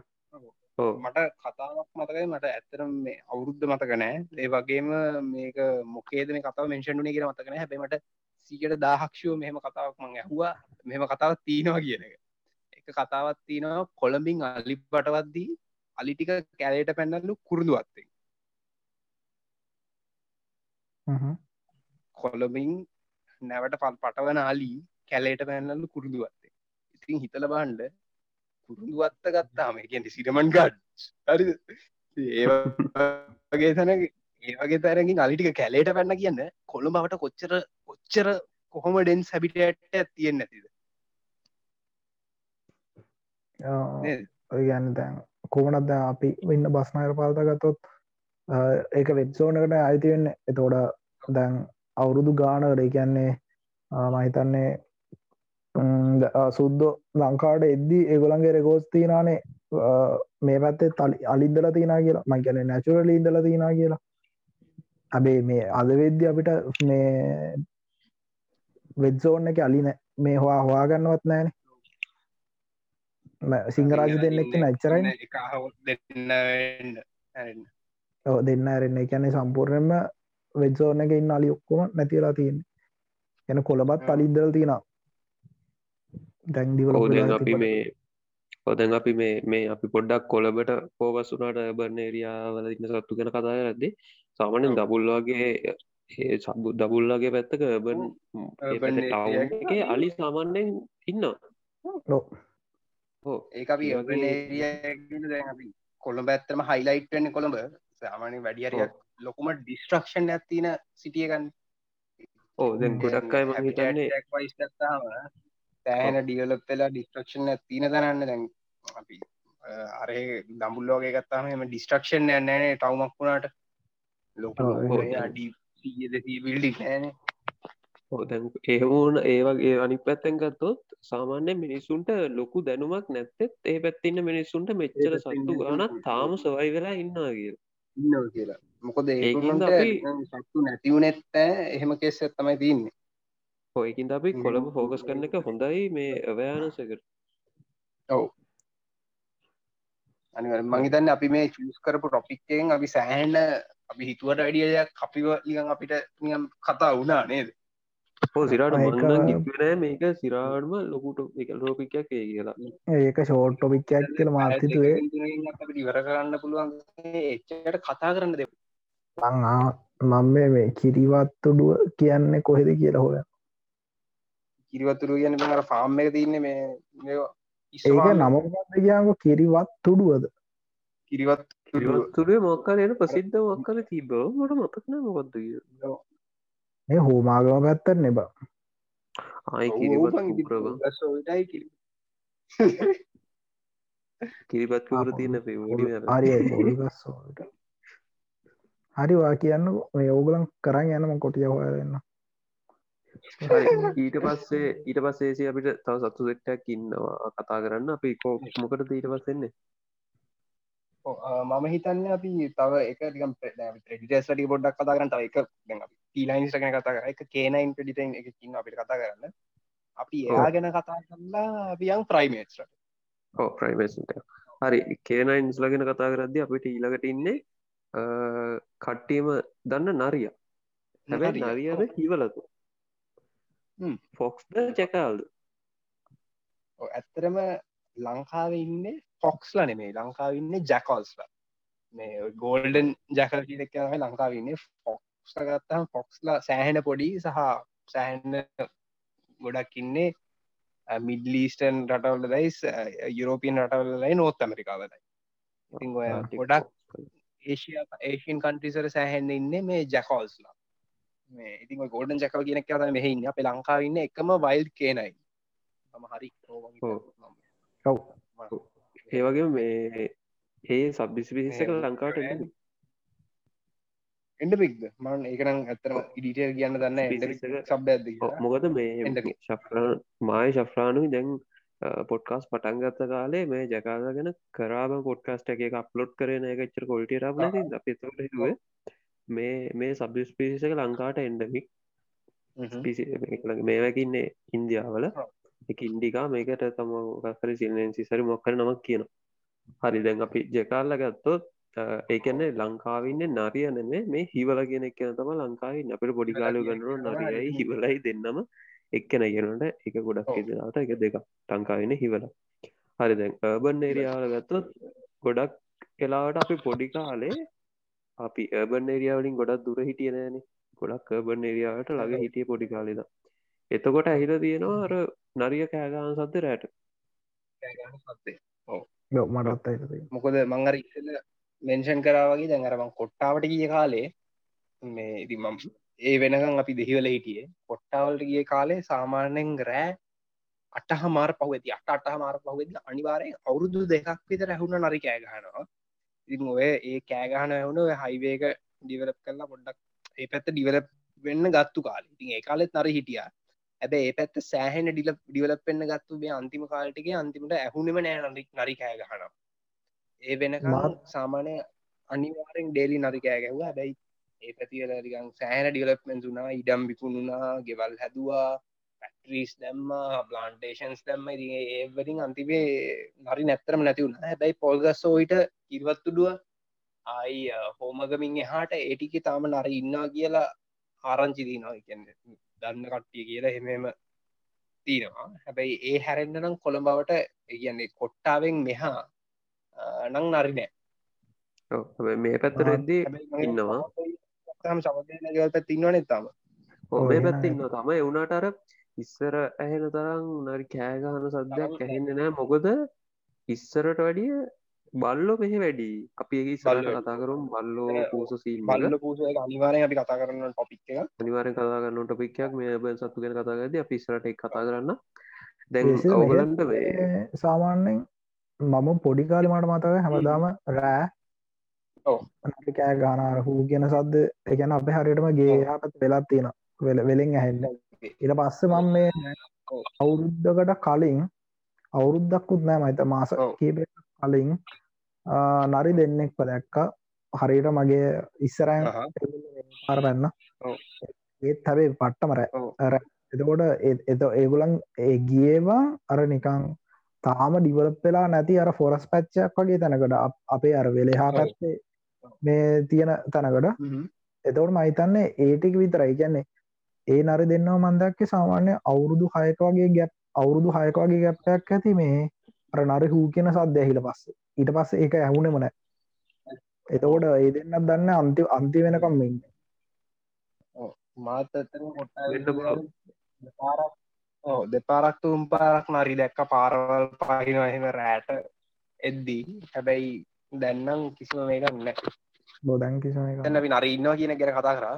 මට කතාවක් මතකයි. මට ඇත්තරම් මේ අවුරුද්ධ මතකනෑ ඒ වගේම මේක මොකේද මේ කතාව මෙන්ෂන්ුනේ කියෙන මතකන හැබීමට සීකට දාහක්ෂෝ මෙහෙම කතාවක් මං ඇහවා. මෙම කතාවත් තියෙනවා කියන එක. එක කතාවත් තියෙනවා. කොළඹින් අලි පටවත්දී අලිටික කැලේට පැන්නල්ලු කුරුදුවත්තේ කොළඹින් නැවට පල් පටවන අලි කැලේට පැන්නල්ලු කුරුදුවත්තේ ඉතින් හිතල බාන්ඩ කුරුදුවත්ත ගත්තාම කියන්ට සිරමන් ගඩ්. හරි ඒගේ තැන ඒවගේ තරගින් අලිටික කැලේට පැන්න කියන්න කොළු බවට කොච්චර කොච්චර කොහොම ඩෙන් සැබිටට තියෙන් නැතිද? ඔය ගන්න තැන් කොමනත්ද අපි ඉන්න බස්නායර පාලත ගත්තොත් ඒක වෙච්සෝනකට අයිතිවෙන්න එතෝඩ දැන් අවුරුදු ගානකට කියන්නේ මහිතන්නේ සුද්දෝ ලංකාට එද්දී ඒගොළන්ගේ රෙකෝස් තියනානේ මේ පැත්තේ තලි අලින්දල තියනා කියලා. මංකැන නැචුරල ඉදල තියනා කියලා. අබේ මේ අද වෙද්‍ය අපිට මේ වෙද්සෝන්න එක අලි මේ හවා හවාගන්නවත් නෑන. සිංහරාජ දෙන්නෙක්ට නැච්චරයි දෙන්න ඇරෙන්න එකැනෙ සම්පූර්ණයම වෙජෝන එක ඉන්න අලි ඔක්කොම නැතිලා තියෙන් එන කොළබත් අලින්දල තියෙන දැන්දිවල අපි මේ ඔදැන් අපි මේ මේ අපි පොඩ්ඩක් කොළබට පෝගස් වුනාට බර්න ඒරියාවල ඉන්න සත්තු කෙන කතා ඇද්දේ සාමනෙන් දබුල්වාගේ ඒ සබු දබුල්ලාගේ පැත්තක බන් එක අලි සාමාන්‍යෙන් ඉන්න හෝ ඒ අපි අපි කොළඹ ඇත්තම හයිලයිට් වෙන්න කොළඹ. සාමානය වැඩියරයක් ලොකුම ඩිස්ට්‍රක්ෂන් ඇතින සිටියගන්න ඕ දැන් ගොඩක් අය පයිස්ටත්තාම තෑන ඩියලොප් වෙලා ඩිස්ට්‍රක්ෂන් ඇතින තැනන්න දැන් අපි අරේ දම්බුල්ලෝගේ ගත්තාම එම ඩිස්ට්‍රක්ෂන් යන්නනේ ටවමක් වුණාට. ලොක බිල්ඩි නෑනේ දැන් ඒවුන ඒවගේ අනි පැත්තැන් ගත්තොත් සාමාන්‍ය මිනිස්සුන්ට ලොකු දැනුමක් නැත්තෙත් ඒ පැත්තින්න මිනිස්සුන්ට මෙච්චර සත්තු ගානත් තාම සවයි වෙලා ඉන්නා කිය ඉන්න කියලා මොකද ඒකට සත්තු නැතිවුනෙත්තෑ එහෙම කෙස් තමයි තින්නේ හොයකින් අපි කොළඹ ෆෝකස් කරන එක හොඳයි මේ අවයානසකට ඔව්. අනි මහිතන්න අපි මේ චස් කරපු ටොපික්කෙන් අපි සෑහන්ඩ අපි හිතුවට වැඩියයක් අපිව ලිගන් අපිට නියම් කතා වුණා නේද? හෝ සිරට ඉක්නෑ මේක සිරාටම ලොකුට එක ලෝපිකයක් ඒ කියලා. ඒක ෂෝට් ටොපික්යක් කියල මාතිතුවේ ඉවර කරන්න පුළුවන්. එච්චට කතා කරන්න දෙ මං මම මේ කිරිවත්තුඩුව කියන්නේ කොහෙද කියලා හොය කිරිවතුරු කියන අර ෆාම් එක තියන්නේ මේ ඒක. නමකක්ද කියාග කිරිවත් තුඩුවද කිරිවත් තුරේ මොක්කල එන ප්‍රසිද්ධ මොක්කල තිබ මට මතක්න මොකක්ද මේ හෝමාගම පැත්තර නෙබ ආය ඔව් කිරිබත් ඕපන් ඉතින් කුප්‍රව ගස් ඔයිටයි කිරි කිරිබත් කුර තියන්න පේ හරි හරිවා කියන්න මේ ඕගලන් කරන්න යනම කොටිය හොයරන්න ඊට පස්සේ ඊට පස්සේසි අපිට තව සත්තු සෙට්ටක් ඉන්නවා. කතා කරන්න. අපි කෝ මොකට ඊට පස්සෙන්නේ මම හිතන්න අපි තව එක ටිටස්ලටි පොඩ්ඩක් කතා කරන්න. තව එක ටීලයින්ස් ගැන කතා කර. එක කේනයින් පිඩිටන් එක කින්න අපිට කතා කරන්න. අපි. එයා ගැන කතා කරලා අපියන් ප්‍රයිමේට්ට ඕ ප්‍රයිමේසිට හරි කේනයින්ස් ලගෙන කතා කරද්දි අපිට ඊළඟට ඉන්නේ කට්ටියම දන්න නරිය. හැබැයි නරියද හිවලතු. ෆොක්ස්ද චැකල්ද ඇත්තරම ලංකාව ඉන්න ෆොක්ස්ල නෙමේ ලංකාව ඉන්න ජැකල්ස්ල මේ ගෝල්ඩන් ජැකල් යනයි ලංකාව ඉන්න. ෆොක්ස් ගත්තම් ෆොක්ස්ලා සෑහෙන පොඩි සහ සෑහන්න ගොඩක් ඉන්නේ මිඩ්ලීස්ටන් රටවල්ල දයිස් යුරෝපියන් රටවල්ල ලයි නොත් ඇමරිකාවලයි ඉතින් ඔය ගොඩක් ඒශය ඒෂන් කන්ට්‍රිසර සෑහෙන්න ඉන්න මේ ජැකෝල්ස්ලා මේ ඉතින් ගෝඩන් ජැකල් කියනෙක් අත මෙහඉන්න අප ලංකාව ඉන්න එකම වයිල් කියනයි තම හරි ඒවගේ මේ ඒ සබ්බිසි පිහිසක ලංකාවට එන්නේ. එඩ පික්ද මන් ඒකනම් ඇතරම ඉඩිටර් කියන්න දන්න සබ් මොකද මේ ශෆ්‍රාන් මාය ශෆ්‍රාණු දැන් පොඩ්කාස් පටන්ගත්ත කාලේ මේ ජකාදගෙන කරාම පොඩ්කාස්ට එක අප්ලෝඩ් කරන එක එච්චර කොල්ට රබ නැති අපිතුට හිුව මේ මේ සබ්ිස් පිසික ලංකාට එන්ඩමික් මේවැකින්නේ ඉන්දියාවල. එක ඉන්ඩිකා මේකට තම කස්සර සිල්ලෙන්සි සරි මොක්කර නමක් කියන හරි දැන් අපි ජකාල්ල ගත්තොත් ඒකන්නේ ලංකාවන්න නරිය නෙමේ මේ හිවල කියෙන කියන තම ලංකායි අපට පොඩිකාලය ගන්නරු නරියයි හිවලයි දෙන්නම එක්කන කියනට එක ගොඩක්. ඉදලාට එක දෙක ලංකාවන්න හිවල. හරි දැන් බන් ඒරියාවල ගත්තොත් ගොඩක් කලාවට අපි පොඩි කාලේ අපි ඒබන් ඒරියාවලින් ගොඩක් දුර හිටිය නෑන. ගොඩක් ඒබන් ඒරියාවට ළඟ හිටිය පොඩි කාලෙද එතකොට ඇහිල තියෙනවා අර නරිය කෑගාන සද්ද රෑට. මටත් මොකද මංගර ඉස්සල මෙන්ෂන් කරාවගේ දැඟරමං කොට්ටාවට ගිය කාලේ මේ ඉතින් මම ඒ වෙනකම් අපි දෙහිවල හිටියේ. කොට්ටාවල්ට ගිය කාලේ සාමාන්‍යෙන් රෑ අටහ මාර පහ ඇති අට අටහ මාර පහවෙද අනිවාරයෙන් අවුරුදු දෙකක් විතර ඇහුණ නරි කෑගහනවා ඉතින් ඔය ඒ කෑගහන ඇහුණ ඔය හයිවේක ඩිවලප් කරලා පොඩ්ඩක් ඒ පැත්ත ඩිවලප් වෙන්න ගත්තු කාලේ. ඉතින් ඒ කාලෙත් නර හිටිය. ඇබ ඒ පැත්ත සෑහෙන ඩිල ඩිවලප් වෙන්න ගත්තු මේ අන්තිම කාල්ටිගේ අන්තිමට ඇහුණම නෑ නරි කෑගහන ඒ වෙනකම් සාමානය අනිවාරෙන් ඩේලි නරි කෑ ගැහුව. හැබැයි ඒ පැතිවල රිකන් සෑන ඩිවලප්මෙන් වුනා ඉඩම් විකුණුනා ගෙවල් හැදවා පැටරිස් දැම්ම ප්ලාන්ටේෂන්ස් දැම්ම. ඉති ඒවරින් අන්තිබේ නරි නැත්තරම නැතිවුණ හැබැයි පොල්ගස්ස ඔයිට ඉවත්තුඩුව ආයි හෝමගමින් එහාට ඒටිකි තාම නර ඉන්නා කියලා ආරංචි දීනවා කියන්න දන්න කට්ටිය කියලා හෙමම තියෙනවා හැබැයි ඒ හැරෙන්න්න නම් කොළඹවට කියන්නේ කොට්ටාවෙන් මෙහා නං නරි නෑ. ඔව්, හැබැයි මේ පැත්තර එද්දී ඉන්නවා තම සමදන ගවල් පැත් ඉන්නවන තම. එහෙම පැත්තින්න තම. එවුණට අර ඉස්සර ඇහෙන තරම් නරි කෑගහන සද්දයක් ඇහෙන්න නෑ. මොකද ඉස්සරට වැඩිය බල්ලො මෙහෙ වැඩි. අපි බල්ලෝ. කතා කරුම්. බල්ලෝ පූස සීල් බල්ල පූස අනිවාරය අපි කතා කරන්න ටොපික් එක අනිවාරෙන් කතා කරන්න ටොපික්යක් මේ බ සත්තු ගෙන කතාගද අපි ඉස්සරට එක් කතා කරන්න. දැන් ඒසි ඔවලන්ට වේ මේ සාමාන්‍යෙන් මම පොඩි කාලි මට මතක හැමදාම රෑ. කෑ ගානාර හූ කියන සද්ද එකන අප හරියටම ගේ පැත් වෙලත් තියෙන වෙල වෙලෙන් ඇහෙන්න ඉට පස්ස මම මේ. අවුරුද්ධකට කලින් අවුරුද්දක්කුත් නෑ මයිත මාස. කීප කලින් නරි දෙන්නෙක් පදැක්ක හරියට මගේ ඉස්සරන් අහහ. පාර පැන්න ඔව්. ඒත් හැබේ පට්ටමර. එතකොට එත ඒගුලන් ඒ ගියවා අර නිකං තාම ඩිවලප් වෙලා නැති අර ෆොරස් පැච්චක් වගේ තැනකට අප- අර වෙලෙහා. පැත්තේ මේ තියෙන තැනකට. එතවට මහිතන්නේ ඒටික විතරයි. කියන්නේ ඒ නරි දෙන්නවා මන්දක්ක සාමාන්‍ය අවුරුදු හයක වගේ ගැප් අවුරුදු හයක වගේ ගැප්පයක් ඇති මේ අර නරි හූ කියන සද්‍ය ඇහිල පස්ස. ඊට පස්ස ඒක ඇහුණෙම නෑ. එතකොට ඒ දෙන්නත් දන්න අන්ති අන්ති වෙනකම් ඉන්න. මාත දෙපාරක් තුම් පාරක් නරි දැක්ක පාරවල් පහින එහෙම රෑට එද්දී. හැබැයි දැන්නම් කිසිම මේකන්න බොදැන් කිසන තැන්න අපි නර ඉන්නවා කියන ගැන කතා කරා.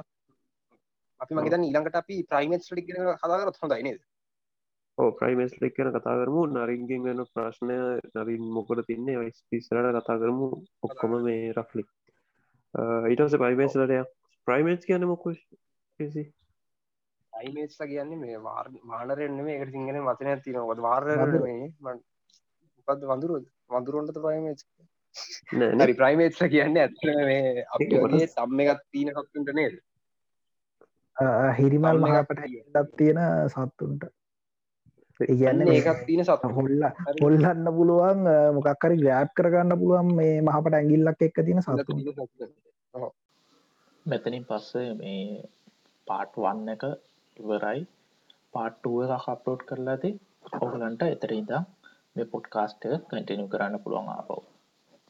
අපි මගේතන් ඊළඟට අපි ප්‍රයිමේට් ලික් ගෙන කතාකරත් හොඳයි නේද? ප්‍රයිමස් ලික් කන කතා කරමු. නරින්ගෙන් වෙන ප්‍රශ්නය නරින් මොකට තින්නේ ඔයිස් පිස්සරට කතා කරමු. ඔක්කොම මේ රෆ්ලි ඊටස ප්‍රයිමේස්ලටය ප්‍රයිමේට් කියන මොක අයිමේස්ල කියන්නේ මේ වාර් මානරෙන්න්න මේ එකට සිංගෙන වචන තිනවද වාර්ය මොකද වඳුරු. වඳුරුන්ට ප්‍රයිමේච් හරි ප්‍රයිමේට්ල කියන්න ඇත්ත මේ අපේ සම්ම එකත් තියන කක්තුන්ට නේද? හිරිමල් මහපට දත් තියෙන. සත්තුන්ට ඉගන්න ඒකත් තියන සත් හොල්ල හොල්ලන්න පුළුවන් මොකක්කරි ග්‍රෑප් කරගන්න පුළුවන් මේ මහපට ඇගිල්ලක් එක්ක තියෙන සතු මෙතනින් පස්සේ මේ පාට් වන්න එක ඉවරයි. පාට්ටුව එක අප්ලෝඩ් කරලා ඇති. ඔහලන්ට එතර ඉදා මේ පොඩ්කාස්ට කටිනු කරන්න පුළුවන් ආපව